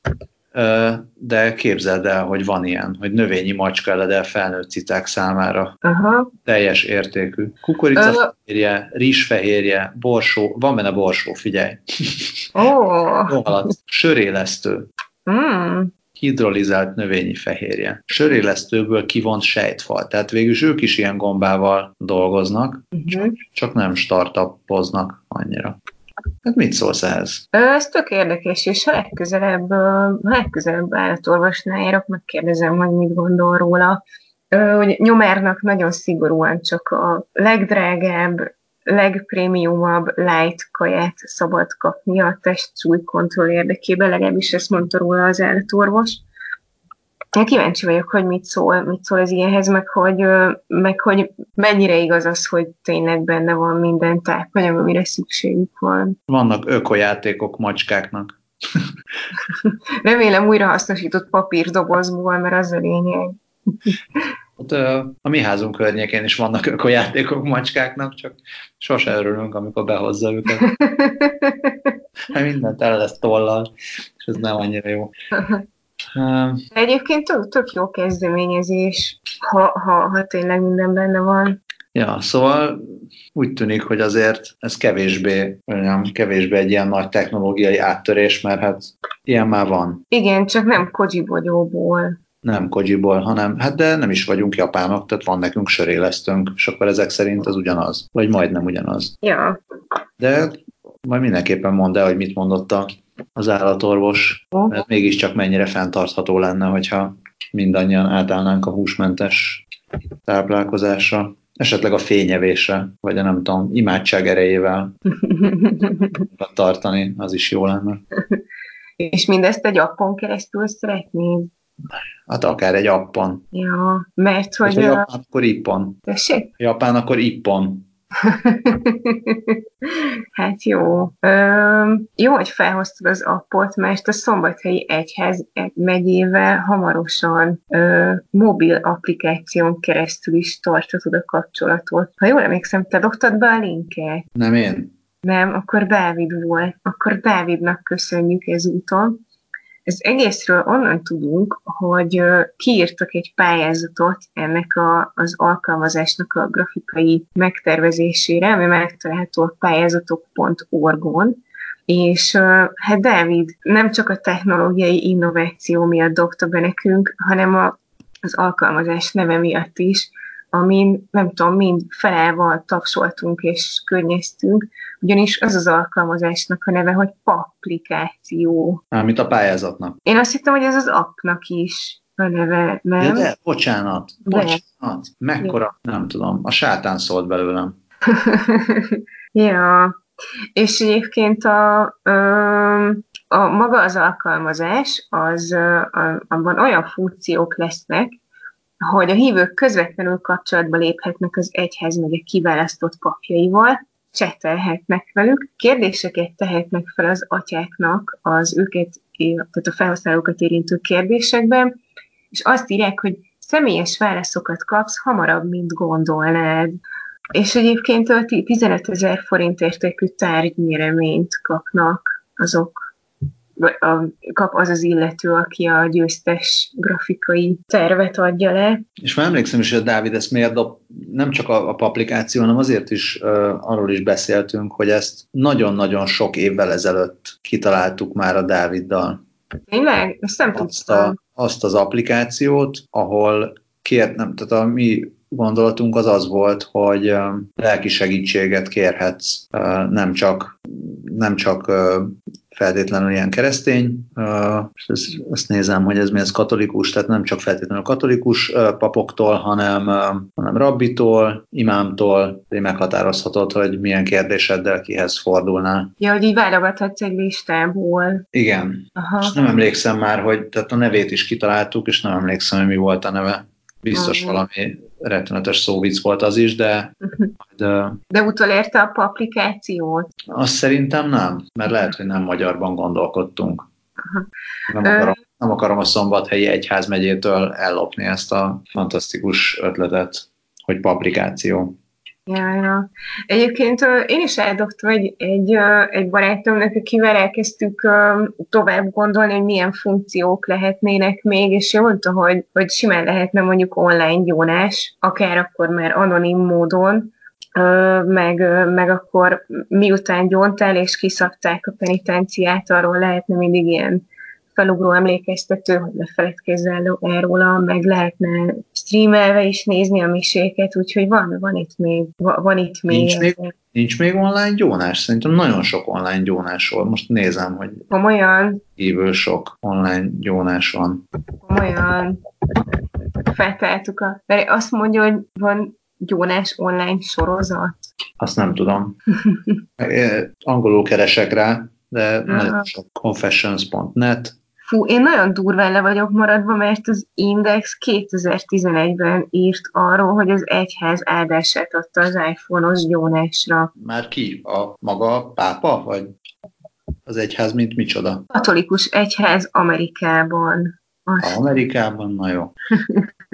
de képzeld el, hogy van ilyen, hogy növényi macska eledel felnőtt cicák számára. Aha. Teljes értékű. Kukoricafehérje, rizsfehérje, borsó, van benne borsó, figyelj. Oh. Sörélesztő. Mm. hidrolizált növényi fehérje. Sörélesztőből kivont sejtfal. Tehát végül ők is ilyen gombával dolgoznak, uh-huh. csak nem startupoznak annyira. Hát mit szólsz ehhez? Ez tök érdekes, és ha legközelebb, ha legközelebb állatorvosnál járok, megkérdezem, hogy mit gondol róla. Hogy nyomárnak nagyon szigorúan csak a legdrágább, legprémiumabb light kaját szabad kapni a testsúlykontroll érdekében, legalábbis ezt mondta róla az állatorvos. Én kíváncsi vagyok, hogy mit szól, mit szól ez ilyenhez, meg hogy, meg hogy mennyire igaz az, hogy tényleg benne van minden tápanyag, amire szükségük van. Vannak ökojátékok macskáknak. Remélem újra hasznosított papírdobozból, mert az a lényeg. Ott a mi házunk környékén is vannak ökojátékok macskáknak, csak sose örülünk, amikor behozza őket. Hát mindent el lesz tollal, és ez nem annyira jó. Egyébként tök, tök jó kezdeményezés, ha, ha, ha tényleg minden benne van. Ja, szóval úgy tűnik, hogy azért ez kevésbé, olyan, kevésbé egy ilyen nagy technológiai áttörés, mert hát ilyen már van. Igen, csak nem kojibogyóból. Nem kojiból, hanem, hát de nem is vagyunk japánok, tehát van nekünk sörélesztőnk, és akkor ezek szerint az ugyanaz, vagy majdnem ugyanaz. Ja. De majd mindenképpen mondd el, hogy mit mondott a az állatorvos, mert mégiscsak mennyire fenntartható lenne, hogyha mindannyian átállnánk a húsmentes táplálkozásra, esetleg a fényevésre, vagy a nem tudom, imádság erejével tartani, az is jó lenne. És mindezt egy appon keresztül szeretnéd? Hát akár egy appon. Ja, mert hogy... a japán, akkor ippon. Tessék? Japán, akkor ippon. hát jó. Ö, jó, hogy felhoztad az appot, mert a Szombathelyi Egyház megyével hamarosan ö, mobil applikáción keresztül is tartatod a kapcsolatot. Ha jól emlékszem, te doktad be a linket? Nem én. Nem, akkor Dávid volt. Akkor Dávidnak köszönjük ezúton. Ez egészről onnan tudunk, hogy kiírtak egy pályázatot ennek a, az alkalmazásnak a grafikai megtervezésére, ami megtalálható a pályázatok.org-on, és hát Dávid nem csak a technológiai innováció miatt dobta be nekünk, hanem a, az alkalmazás neve miatt is, amin nem tudom, mind felával tapsoltunk és környeztünk, ugyanis az az alkalmazásnak a neve, hogy applikáció. Mármint a pályázatnak. Én azt hittem, hogy ez az appnak is a neve, nem? Ja, de, bocsánat, bocsánat, de. mekkora, ja. nem tudom, a sátán szólt belőlem. ja, és egyébként a, a maga az alkalmazás, az, abban olyan funkciók lesznek, hogy a hívők közvetlenül kapcsolatba léphetnek az egyházmegye kiválasztott papjaival, csetelhetnek velük, kérdéseket tehetnek fel az atyáknak az őket, tehát a felhasználókat érintő kérdésekben, és azt írják, hogy személyes válaszokat kapsz hamarabb, mint gondolnád. És egyébként a 15 ezer forint értékű tárgynyereményt kapnak azok, a, kap az az illető, aki a győztes grafikai tervet adja le. És már emlékszem is, hogy a Dávid ezt miért dob, nem csak a, a applikáció, hanem azért is uh, arról is beszéltünk, hogy ezt nagyon-nagyon sok évvel ezelőtt kitaláltuk már a Dáviddal. Tényleg? Ezt nem azt, a, azt az applikációt, ahol kért, nem, tehát a mi gondolatunk az az volt, hogy lelki segítséget kérhetsz, nem csak, nem csak feltétlenül ilyen keresztény, és ezt, ezt nézem, hogy ez mi ez katolikus, tehát nem csak feltétlenül katolikus papoktól, hanem, hanem rabbitól, imámtól, hogy meghatározhatod, hogy milyen kérdéseddel kihez fordulnál. Ja, hogy így válogathatsz egy listából. Igen. Aha. És nem emlékszem már, hogy tehát a nevét is kitaláltuk, és nem emlékszem, hogy mi volt a neve. Biztos Aha. valami rettenetes szóvic volt az is, de... De, de utolérte a applikációt? Azt szerintem nem, mert lehet, hogy nem magyarban gondolkodtunk. Nem akarom, nem akarom a szombathelyi egyházmegyétől ellopni ezt a fantasztikus ötletet, hogy paplikáció. Ja, ja. Egyébként én is eldobtam egy, egy, egy barátomnak, akivel elkezdtük tovább gondolni, hogy milyen funkciók lehetnének még, és ő mondta, hogy, hogy simán lehetne mondjuk online gyónás, akár akkor már anonim módon, meg, meg akkor miután gyóntál és kiszabták a penitenciát, arról lehetne mindig ilyen felugró emlékeztető, hogy lefeledkezz el róla, meg lehetne streamelve is nézni a miséket, úgyhogy van, van itt még, van itt még. Nincs még, nincs még online gyónás? Szerintem nagyon sok online gyónás van. Most nézem, hogy Komolyan, kívül sok online gyónás van. komolyan feltaláltuk a... Mert azt mondja, hogy van gyónás online sorozat. Azt nem tudom. Angolul keresek rá, de nagyon sok confessions.net, Fú, én nagyon durván le vagyok maradva, mert az Index 2011-ben írt arról, hogy az egyház áldását adta az iPhone-os gyónásra. Már ki? A maga pápa? Vagy az egyház, mint micsoda? Katolikus egyház Amerikában. Azt, Amerikában? Na jó.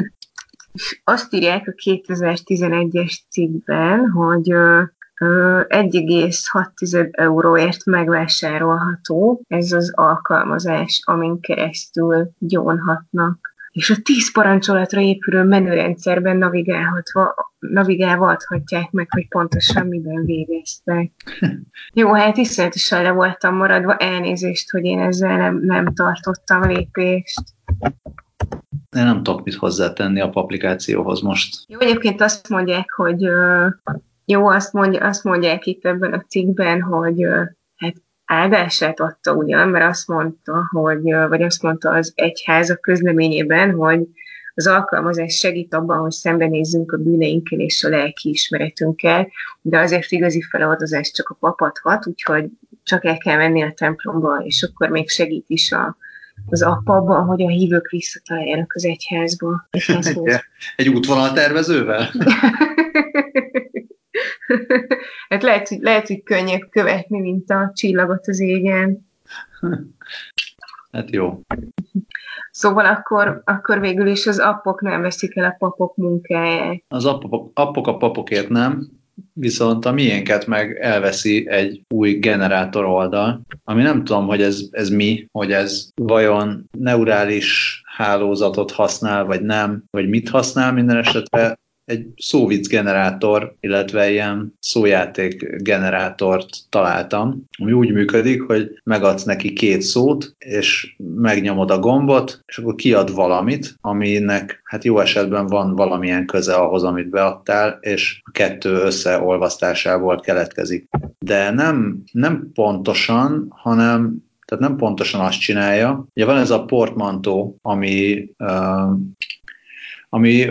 azt írják a 2011-es cikkben, hogy 1,6 euróért megvásárolható ez az alkalmazás, amin keresztül gyónhatnak. És a 10 parancsolatra épülő menürendszerben navigálhatva, navigálva adhatják meg, hogy pontosan miben végeztek. Jó, hát iszonyatosan le voltam maradva, elnézést, hogy én ezzel nem, nem tartottam lépést. Én nem tudok mit hozzátenni a applikációhoz most. Jó, egyébként azt mondják, hogy jó, azt, mondja, azt mondják itt ebben a cikkben, hogy hát áldását adta ugyan, mert azt mondta, hogy, vagy azt mondta az egyház a közleményében, hogy az alkalmazás segít abban, hogy szembenézzünk a bűneinkkel és a lelki ismeretünkkel, de azért igazi feladatozás csak a pap adhat, úgyhogy csak el kell menni a templomba, és akkor még segít is a, az app abban, hogy a hívők visszataláljanak az egyházba. egyházhoz. Egy útvonal tervezővel? hát lehet, hogy, lehet, hogy könnyebb követni, mint a csillagot az égen. Hát jó. Szóval akkor, akkor végül is az appok nem veszik el a papok munkáját. Az appok, appok a papokért nem, viszont a miénket meg elveszi egy új generátor oldal, ami nem tudom, hogy ez, ez mi, hogy ez vajon neurális hálózatot használ, vagy nem, vagy mit használ minden esetre egy szóvic generátor, illetve ilyen szójáték generátort találtam, ami úgy működik, hogy megadsz neki két szót, és megnyomod a gombot, és akkor kiad valamit, aminek hát jó esetben van valamilyen köze ahhoz, amit beadtál, és a kettő összeolvasztásából keletkezik. De nem, nem pontosan, hanem tehát nem pontosan azt csinálja. Ugye van ez a portmantó, ami uh, ami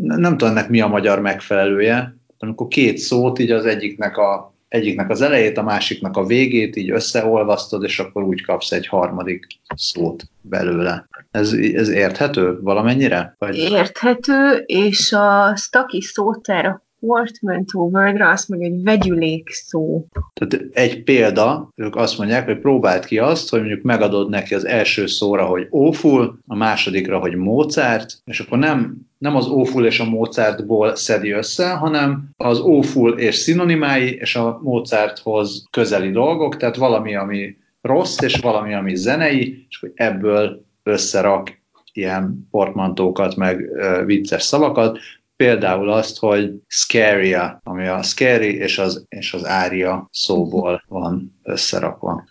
nem tudom ennek mi a magyar megfelelője, amikor két szót így az egyiknek, a, egyiknek az elejét, a másiknak a végét így összeolvasztod, és akkor úgy kapsz egy harmadik szót belőle. Ez, ez érthető valamennyire? Vagy... Érthető, és a Staki szótár portmanteau wordra azt mondja, hogy vegyülék szó. Tehát egy példa, ők azt mondják, hogy próbáld ki azt, hogy mondjuk megadod neki az első szóra, hogy óful, a másodikra, hogy Mozart, és akkor nem, nem az óful és a Mozartból szedi össze, hanem az óful és szinonimái, és a Mozarthoz közeli dolgok, tehát valami, ami rossz, és valami, ami zenei, és hogy ebből összerak ilyen portmantókat, meg vicces szavakat, például azt, hogy scary ami a scary és az, és az ária szóból van összerakva.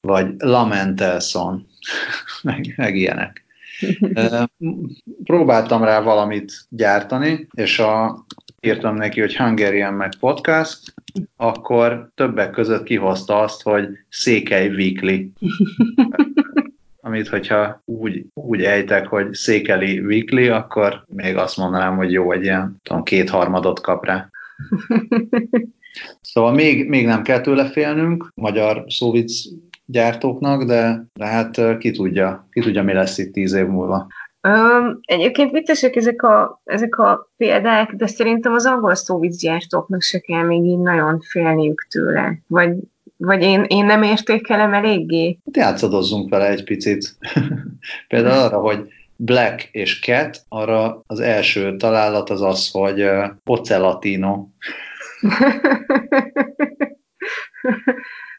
Vagy lamentelson, meg, meg ilyenek. Próbáltam rá valamit gyártani, és a, írtam neki, hogy Hungarian meg podcast, akkor többek között kihozta azt, hogy Székely Weekly amit hogyha úgy, úgy ejtek, hogy Székeli Weekly, akkor még azt mondanám, hogy jó, egy ilyen tudom, kétharmadot kap rá. Szóval még, még nem kell tőle félnünk, magyar szóvic gyártóknak, de, de hát ki tudja, ki tudja, mi lesz itt tíz év múlva. Um, egyébként viccesek ezek a, ezek a példák, de szerintem az angol szóvicgyártóknak se kell még így nagyon félniük tőle. Vagy vagy én, én nem értékelem eléggé? Hát játszadozzunk vele egy picit. Például arra, hogy Black és Cat, arra az első találat az az, hogy uh, Pocelatino.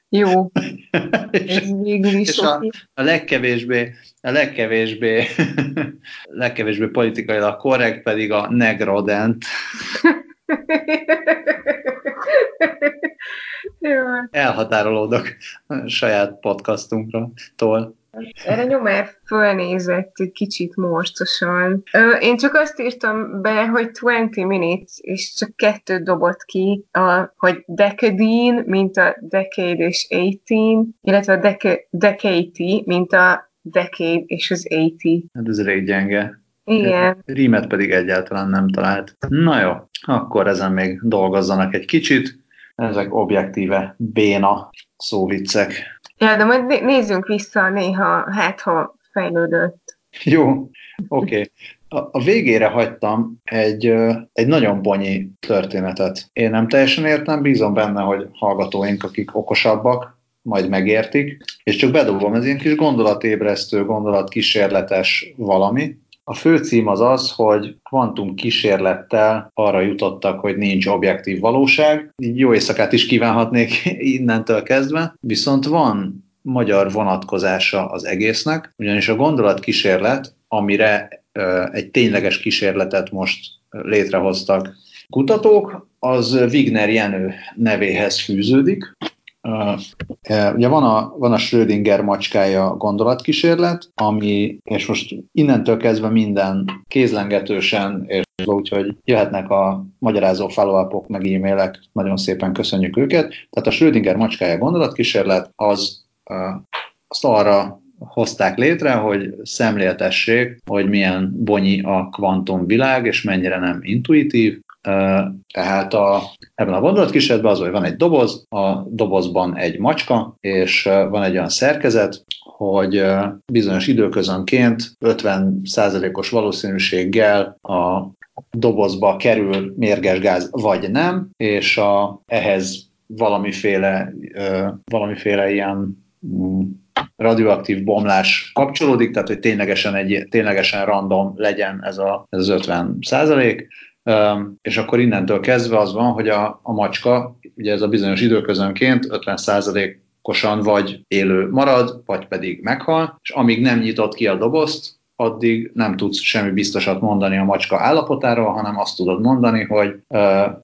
Jó. Ez végül is és a, a legkevésbé, a legkevésbé, legkevésbé politikailag korrekt pedig a negrodent. Elhatárolódok a saját podcastunkra. Erre nyomár fölnézett egy kicsit morcosan. Én csak azt írtam be, hogy 20 minutes, és csak kettőt dobott ki, a, hogy decadine, mint a decade és 18, illetve a deca- decade, mint a decade és az 80. Hát ez elég gyenge. Igen. Rímet pedig egyáltalán nem talált. Na jó, akkor ezen még dolgozzanak egy kicsit. Ezek objektíve béna szóviccek. Ja, de majd nézzünk vissza néha, hát ha fejlődött. Jó, oké. Okay. A, a végére hagytam egy, egy nagyon bonyi történetet. Én nem teljesen értem, bízom benne, hogy hallgatóink, akik okosabbak, majd megértik, és csak bedobom, ez ilyen kis gondolatébresztő, gondolatkísérletes valami, a főcím az az, hogy kvantum kísérlettel arra jutottak, hogy nincs objektív valóság. Jó éjszakát is kívánhatnék innentől kezdve, viszont van magyar vonatkozása az egésznek, ugyanis a gondolatkísérlet, amire egy tényleges kísérletet most létrehoztak kutatók, az Wigner Jenő nevéhez fűződik, Ugye van a, van a Schrödinger macskája gondolatkísérlet, ami, és most innentől kezdve minden kézlengetősen, és úgyhogy jöhetnek a magyarázó follow meg e-mailek, nagyon szépen köszönjük őket. Tehát a Schrödinger macskája gondolatkísérlet, az azt arra hozták létre, hogy szemléltessék, hogy milyen bonyi a kvantumvilág, és mennyire nem intuitív, tehát a, ebben a gondolatkísérletben az, hogy van egy doboz, a dobozban egy macska, és van egy olyan szerkezet, hogy bizonyos időközönként 50%-os valószínűséggel a dobozba kerül mérges gáz, vagy nem, és a, ehhez valamiféle, valamiféle ilyen mm, radioaktív bomlás kapcsolódik, tehát hogy ténylegesen, egy, ténylegesen random legyen ez, a, ez az 50 százalék, és akkor innentől kezdve az van, hogy a, a macska, ugye ez a bizonyos időközönként 50%-osan vagy élő marad, vagy pedig meghal, és amíg nem nyitott ki a dobozt, addig nem tudsz semmi biztosat mondani a macska állapotáról, hanem azt tudod mondani, hogy,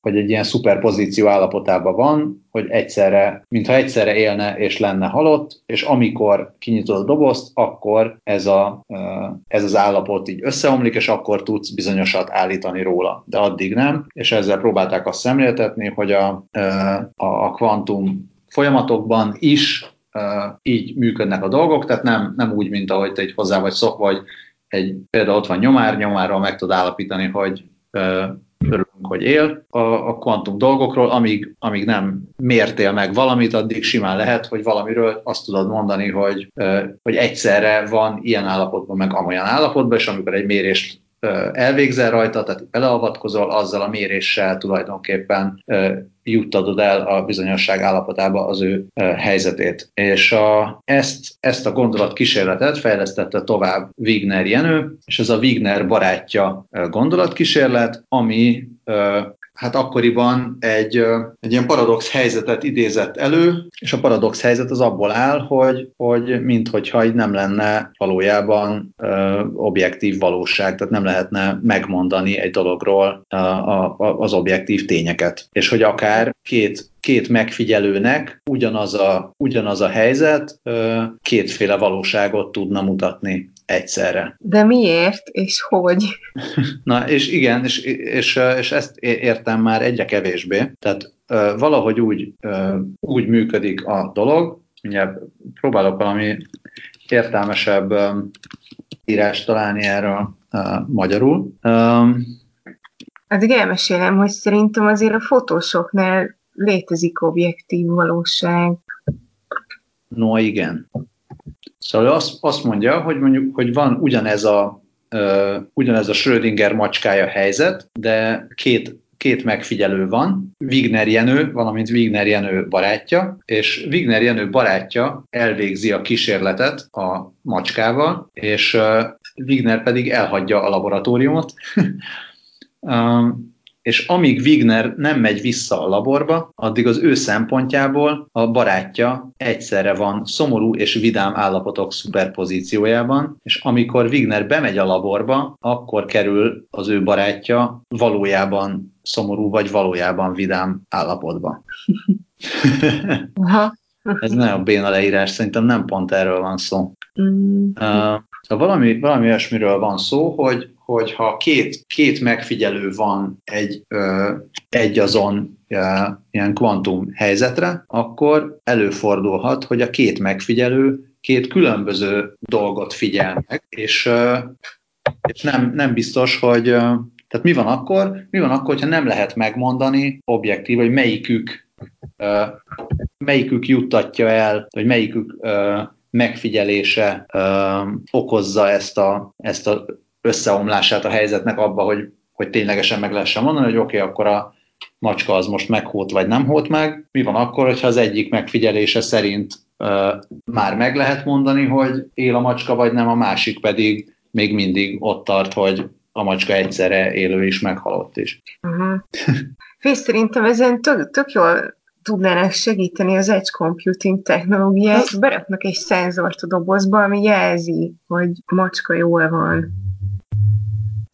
hogy egy ilyen szuperpozíció állapotában van, hogy egyszerre, mintha egyszerre élne és lenne halott, és amikor kinyitod a dobozt, akkor ez, a, ez az állapot így összeomlik, és akkor tudsz bizonyosat állítani róla. De addig nem, és ezzel próbálták azt szemléltetni, hogy a, a, a kvantum folyamatokban is így működnek a dolgok, tehát nem, nem úgy, mint ahogy te egy hozzá vagy szokva, vagy egy, például ott van nyomár, nyomárral meg tud állapítani, hogy örülünk, hogy él. A, a kvantum dolgokról, amíg, amíg nem mértél meg valamit, addig simán lehet, hogy valamiről azt tudod mondani, hogy, hogy egyszerre van ilyen állapotban, meg amolyan állapotban, és amikor egy mérést elvégzel rajta, tehát beleavatkozol, azzal a méréssel tulajdonképpen juttatod el a bizonyosság állapotába az ő helyzetét. És a, ezt, ezt a gondolat kísérletet fejlesztette tovább Wigner Jenő, és ez a Wigner barátja gondolatkísérlet, ami hát akkoriban egy, egy ilyen paradox helyzetet idézett elő, és a paradox helyzet az abból áll, hogy, hogy minthogyha így nem lenne valójában ö, objektív valóság, tehát nem lehetne megmondani egy dologról a, a, az objektív tényeket. És hogy akár két két megfigyelőnek ugyanaz a, ugyanaz a helyzet kétféle valóságot tudna mutatni egyszerre. De miért, és hogy? Na, és igen, és, és, és ezt értem már egyre kevésbé. Tehát valahogy úgy, úgy működik a dolog, mindjárt próbálok valami értelmesebb írást találni erről magyarul. Addig elmesélem, hogy szerintem azért a fotósoknál létezik objektív valóság. No, igen. Szóval azt, azt mondja, hogy mondjuk, hogy van ugyanez a, uh, ugyanez a Schrödinger macskája helyzet, de két két megfigyelő van, Wigner Jenő, valamint Wigner Jenő barátja, és Wigner Jenő barátja elvégzi a kísérletet a macskával, és Wigner pedig elhagyja a laboratóriumot. um, és amíg Wigner nem megy vissza a laborba, addig az ő szempontjából a barátja egyszerre van szomorú és vidám állapotok szuperpozíciójában, és amikor Wigner bemegy a laborba, akkor kerül az ő barátja valójában szomorú vagy valójában vidám állapotba. Aha. Ez nagyon béna leírás, szerintem nem pont erről van szó. Mm. Uh, valami, valami olyasmiről van szó, hogy, hogy ha két, két megfigyelő van egy, ö, egy azon ö, ilyen kvantum helyzetre, akkor előfordulhat, hogy a két megfigyelő két különböző dolgot figyel meg, és, ö, és nem, nem biztos, hogy tehát mi van akkor? Mi van akkor, hogyha nem lehet megmondani objektív, hogy melyikük melyikük juttatja el, vagy melyikük megfigyelése okozza ezt a, ezt a összeomlását a helyzetnek abba, hogy, hogy ténylegesen meg lehessen mondani, hogy oké, okay, akkor a macska az most meghót vagy nem hót meg. Mi van akkor, hogyha az egyik megfigyelése szerint uh, már meg lehet mondani, hogy él a macska, vagy nem, a másik pedig még mindig ott tart, hogy a macska egyszerre élő is, meghalott is. Uh-huh. Fész, szerintem ezen tök, tök jól tudnának segíteni az edge computing technológiák, beraknak egy szenzort a dobozba, ami jelzi, hogy macska jól van.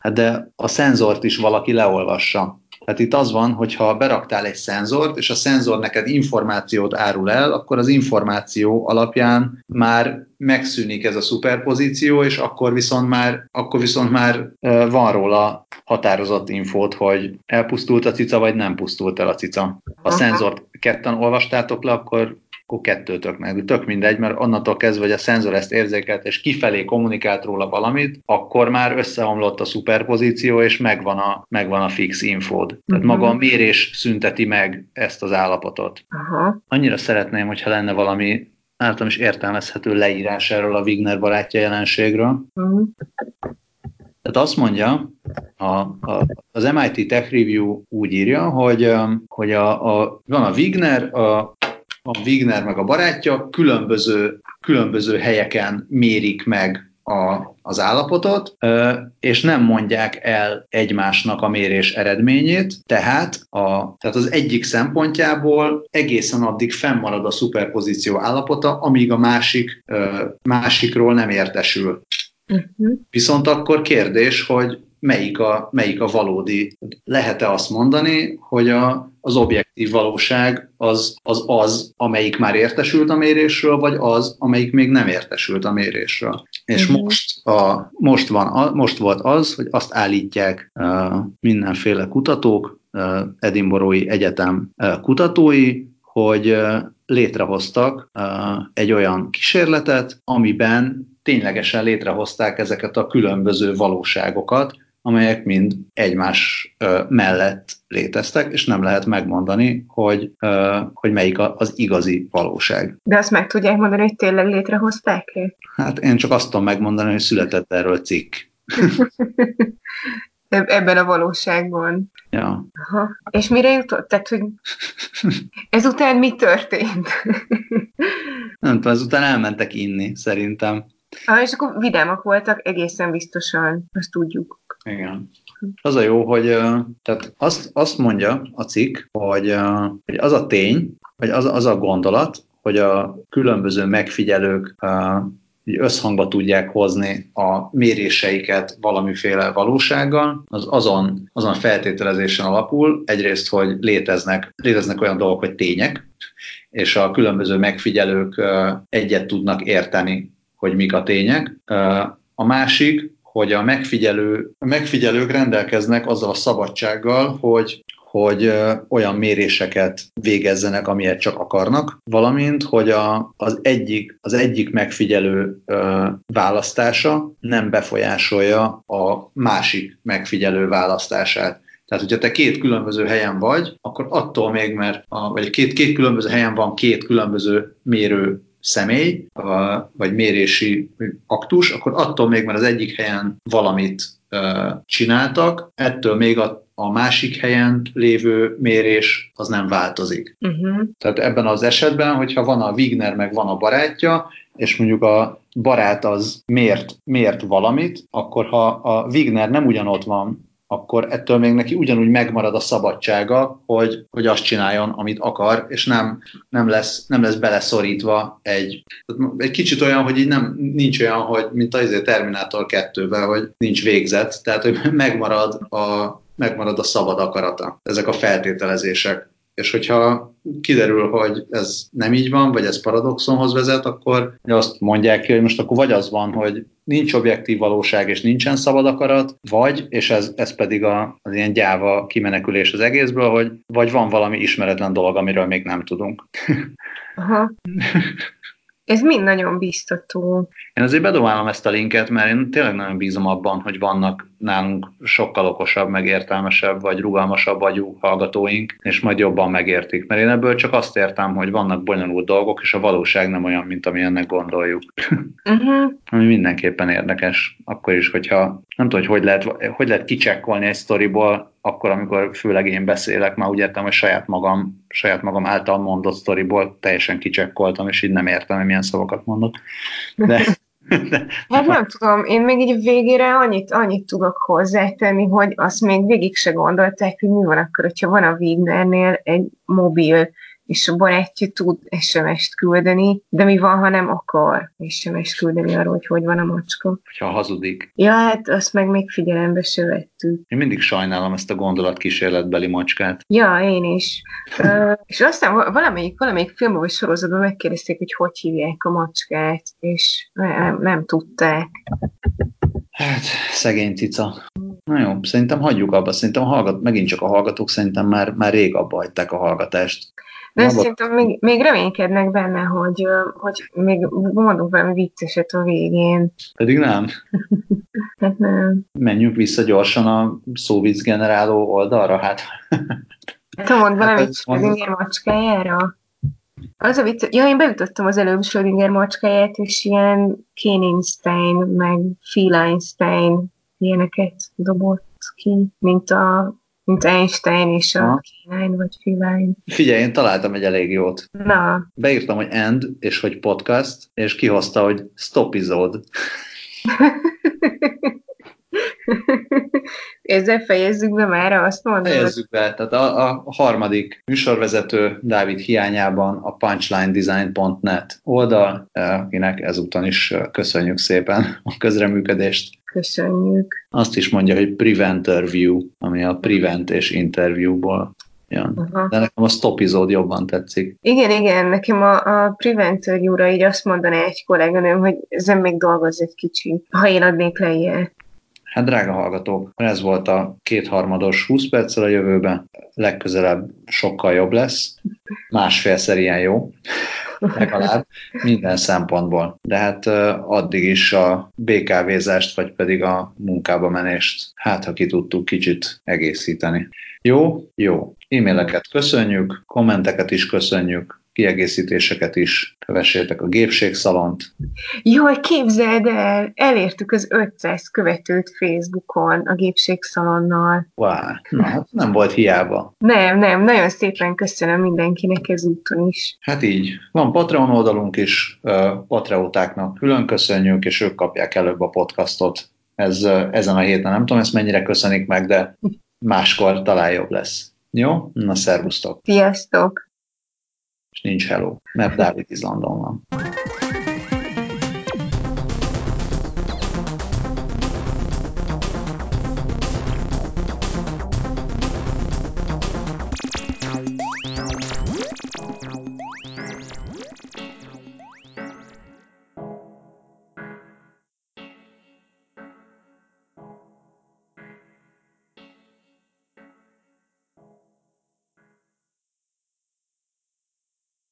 Hát de a szenzort is valaki leolvassa. Tehát itt az van, hogy ha beraktál egy szenzort, és a szenzor neked információt árul el, akkor az információ alapján már megszűnik ez a szuperpozíció, és akkor viszont már, akkor viszont már van róla határozott infót, hogy elpusztult a cica, vagy nem pusztult el a cica. Ha a szenzort ketten olvastátok le, akkor akkor kettőtöknek, tök mindegy, mert onnantól kezdve, hogy a szenzor ezt érzékelt, és kifelé kommunikált róla valamit, akkor már összeomlott a szuperpozíció, és megvan a, megvan a fix infód. Tehát uh-huh. maga a mérés szünteti meg ezt az állapotot. Uh-huh. Annyira szeretném, hogyha lenne valami általam is értelmezhető leírás erről a Wigner barátja jelenségről. Uh-huh. Tehát azt mondja, a, a, az MIT Tech Review úgy írja, hogy, hogy a, a, van a Wigner, a, a Wigner meg a barátja különböző, különböző helyeken mérik meg a, az állapotot, és nem mondják el egymásnak a mérés eredményét, tehát, a, tehát az egyik szempontjából egészen addig fennmarad a szuperpozíció állapota, amíg a másik másikról nem értesül. Uh-huh. Viszont akkor kérdés, hogy melyik a, melyik a valódi. Lehet-e azt mondani, hogy a, az objektív valóság az, az az, amelyik már értesült a mérésről, vagy az, amelyik még nem értesült a mérésről. És uh-huh. most, a, most, van, most volt az, hogy azt állítják uh, mindenféle kutatók, uh, Edinburghi Egyetem uh, kutatói, hogy uh, létrehoztak uh, egy olyan kísérletet, amiben ténylegesen létrehozták ezeket a különböző valóságokat, amelyek mind egymás mellett léteztek, és nem lehet megmondani, hogy, hogy melyik az igazi valóság. De azt meg tudják mondani, hogy tényleg létrehozták -e? Hát én csak azt tudom megmondani, hogy született erről cikk. Ebben a valóságban. Ja. Aha. És mire jutott? Tehát, hogy ezután mi történt? Nem tudom, ezután elmentek inni, szerintem. Ah, és akkor vidámak voltak, egészen biztosan, azt tudjuk. Igen. Az a jó, hogy tehát azt, azt mondja a cikk, hogy, hogy az a tény, vagy az, az a gondolat, hogy a különböző megfigyelők összhangba tudják hozni a méréseiket valamiféle valósággal, az azon, azon feltételezésen alapul, egyrészt, hogy léteznek, léteznek olyan dolgok, hogy tények, és a különböző megfigyelők egyet tudnak érteni, hogy mik a tények. A másik, hogy a, megfigyelő, a megfigyelők rendelkeznek azzal a szabadsággal, hogy hogy olyan méréseket végezzenek, amilyet csak akarnak, valamint, hogy a, az, egyik, az egyik megfigyelő ö, választása nem befolyásolja a másik megfigyelő választását. Tehát, hogyha te két különböző helyen vagy, akkor attól még, mert a, vagy két, két különböző helyen van két különböző mérő személy, vagy mérési aktus, akkor attól még, mert az egyik helyen valamit csináltak, ettől még a, a másik helyen lévő mérés az nem változik. Uh-huh. Tehát ebben az esetben, hogyha van a Wigner, meg van a barátja, és mondjuk a barát az miért, miért valamit, akkor ha a Wigner nem ugyanott van akkor ettől még neki ugyanúgy megmarad a szabadsága, hogy, hogy azt csináljon, amit akar, és nem, nem, lesz, nem lesz beleszorítva egy, egy kicsit olyan, hogy így nem, nincs olyan, hogy mint az Terminátor 2-ben, hogy nincs végzet, tehát hogy megmarad a, megmarad a szabad akarata. Ezek a feltételezések és hogyha kiderül, hogy ez nem így van, vagy ez paradoxonhoz vezet, akkor azt mondják ki, hogy most akkor vagy az van, hogy nincs objektív valóság, és nincsen szabad akarat, vagy, és ez, ez pedig a, az ilyen gyáva kimenekülés az egészből, hogy vagy van valami ismeretlen dolog, amiről még nem tudunk. Aha. Ez mind nagyon biztató. Én azért bedobálom ezt a linket, mert én tényleg nagyon bízom abban, hogy vannak nálunk sokkal okosabb, meg értelmesebb, vagy rugalmasabb agyú hallgatóink, és majd jobban megértik. Mert én ebből csak azt értem, hogy vannak bonyolult dolgok, és a valóság nem olyan, mint ami ennek gondoljuk. Uh-huh. ami mindenképpen érdekes. Akkor is, hogyha nem tudom, hogy hogy lehet, hogy lehet kicsekkolni egy sztoriból, akkor, amikor főleg én beszélek, már úgy értem, hogy saját magam, saját magam által mondott sztoriból teljesen kicsekkoltam, és így nem értem, hogy milyen szavakat mondok. De, hát nem tudom, én még így végére annyit, annyit tudok hozzátenni, hogy azt még végig se gondolták, hogy mi van akkor, hogyha van a Wignernél egy mobil és a barátja tud SMS-t küldeni, de mi van, ha nem akar SMS-t küldeni arról, hogy hogy van a macska. Ha hazudik. Ja, hát azt meg még figyelembe se vettük. Én mindig sajnálom ezt a gondolatkísérletbeli macskát. Ja, én is. uh, és aztán valamelyik, valamelyik filmben vagy sorozatban megkérdezték, hogy hogy hívják a macskát, és nem, nem tudták. Hát, szegény cica. Na jó, szerintem hagyjuk abba. Szerintem a hallgat, megint csak a hallgatók szerintem már, már rég abba hagyták a hallgatást. De szerintem még, még reménykednek benne, hogy, hogy még mondunk valami vicceset a végén. Pedig nem. hát nem. Menjünk vissza gyorsan a szóvic generáló oldalra, hát. hát ha mond valami hát Schrödinger macskájára. Az a vicc, ja, én beütöttem az előbb Schrödinger macskáját, és ilyen Kéninstein, meg Phil Einstein ilyeneket dobott ki, mint a mint Einstein és a Kínán, vagy Filány. Figyelj, én találtam egy elég jót. Na. Beírtam, hogy end, és hogy podcast, és kihozta, hogy stopizód. Ezzel fejezzük be már, azt mondod? Fejezzük be. Tehát a, a harmadik műsorvezető Dávid hiányában a punchlinedesign.net oldal, akinek ezúton is köszönjük szépen a közreműködést. Köszönjük. Azt is mondja, hogy Preventerview, ami a Prevent és Interviewból jön. Aha. De nekem a stopizód jobban tetszik. Igen, igen, nekem a, a Preventerview-ra így azt mondaná egy kolléganőm, hogy ezen még dolgozz egy kicsit, ha én adnék le ilyet. Hát drága hallgatók, ez volt a kétharmados 20 perccel a jövőben, legközelebb sokkal jobb lesz, másfélszer ilyen jó, legalább minden szempontból. De hát addig is a BKV-zást, vagy pedig a munkába menést, hát ha ki tudtuk kicsit egészíteni. Jó? Jó. E-maileket köszönjük, kommenteket is köszönjük, kiegészítéseket is kövessétek a gépségszalont. Jaj, képzeld el, elértük az 500 követőt Facebookon a gépségszalonnal. Wow, na, hát nem volt hiába. Nem, nem, nagyon szépen köszönöm mindenkinek ezúton is. Hát így, van Patreon oldalunk is, Patreótáknak külön köszönjük, és ők kapják előbb a podcastot. Ez, ezen a héten nem tudom, ezt mennyire köszönik meg, de máskor talán jobb lesz. Jó? Na, szervusztok! Sziasztok! És nincs hello, mert Dávid Izlandon van.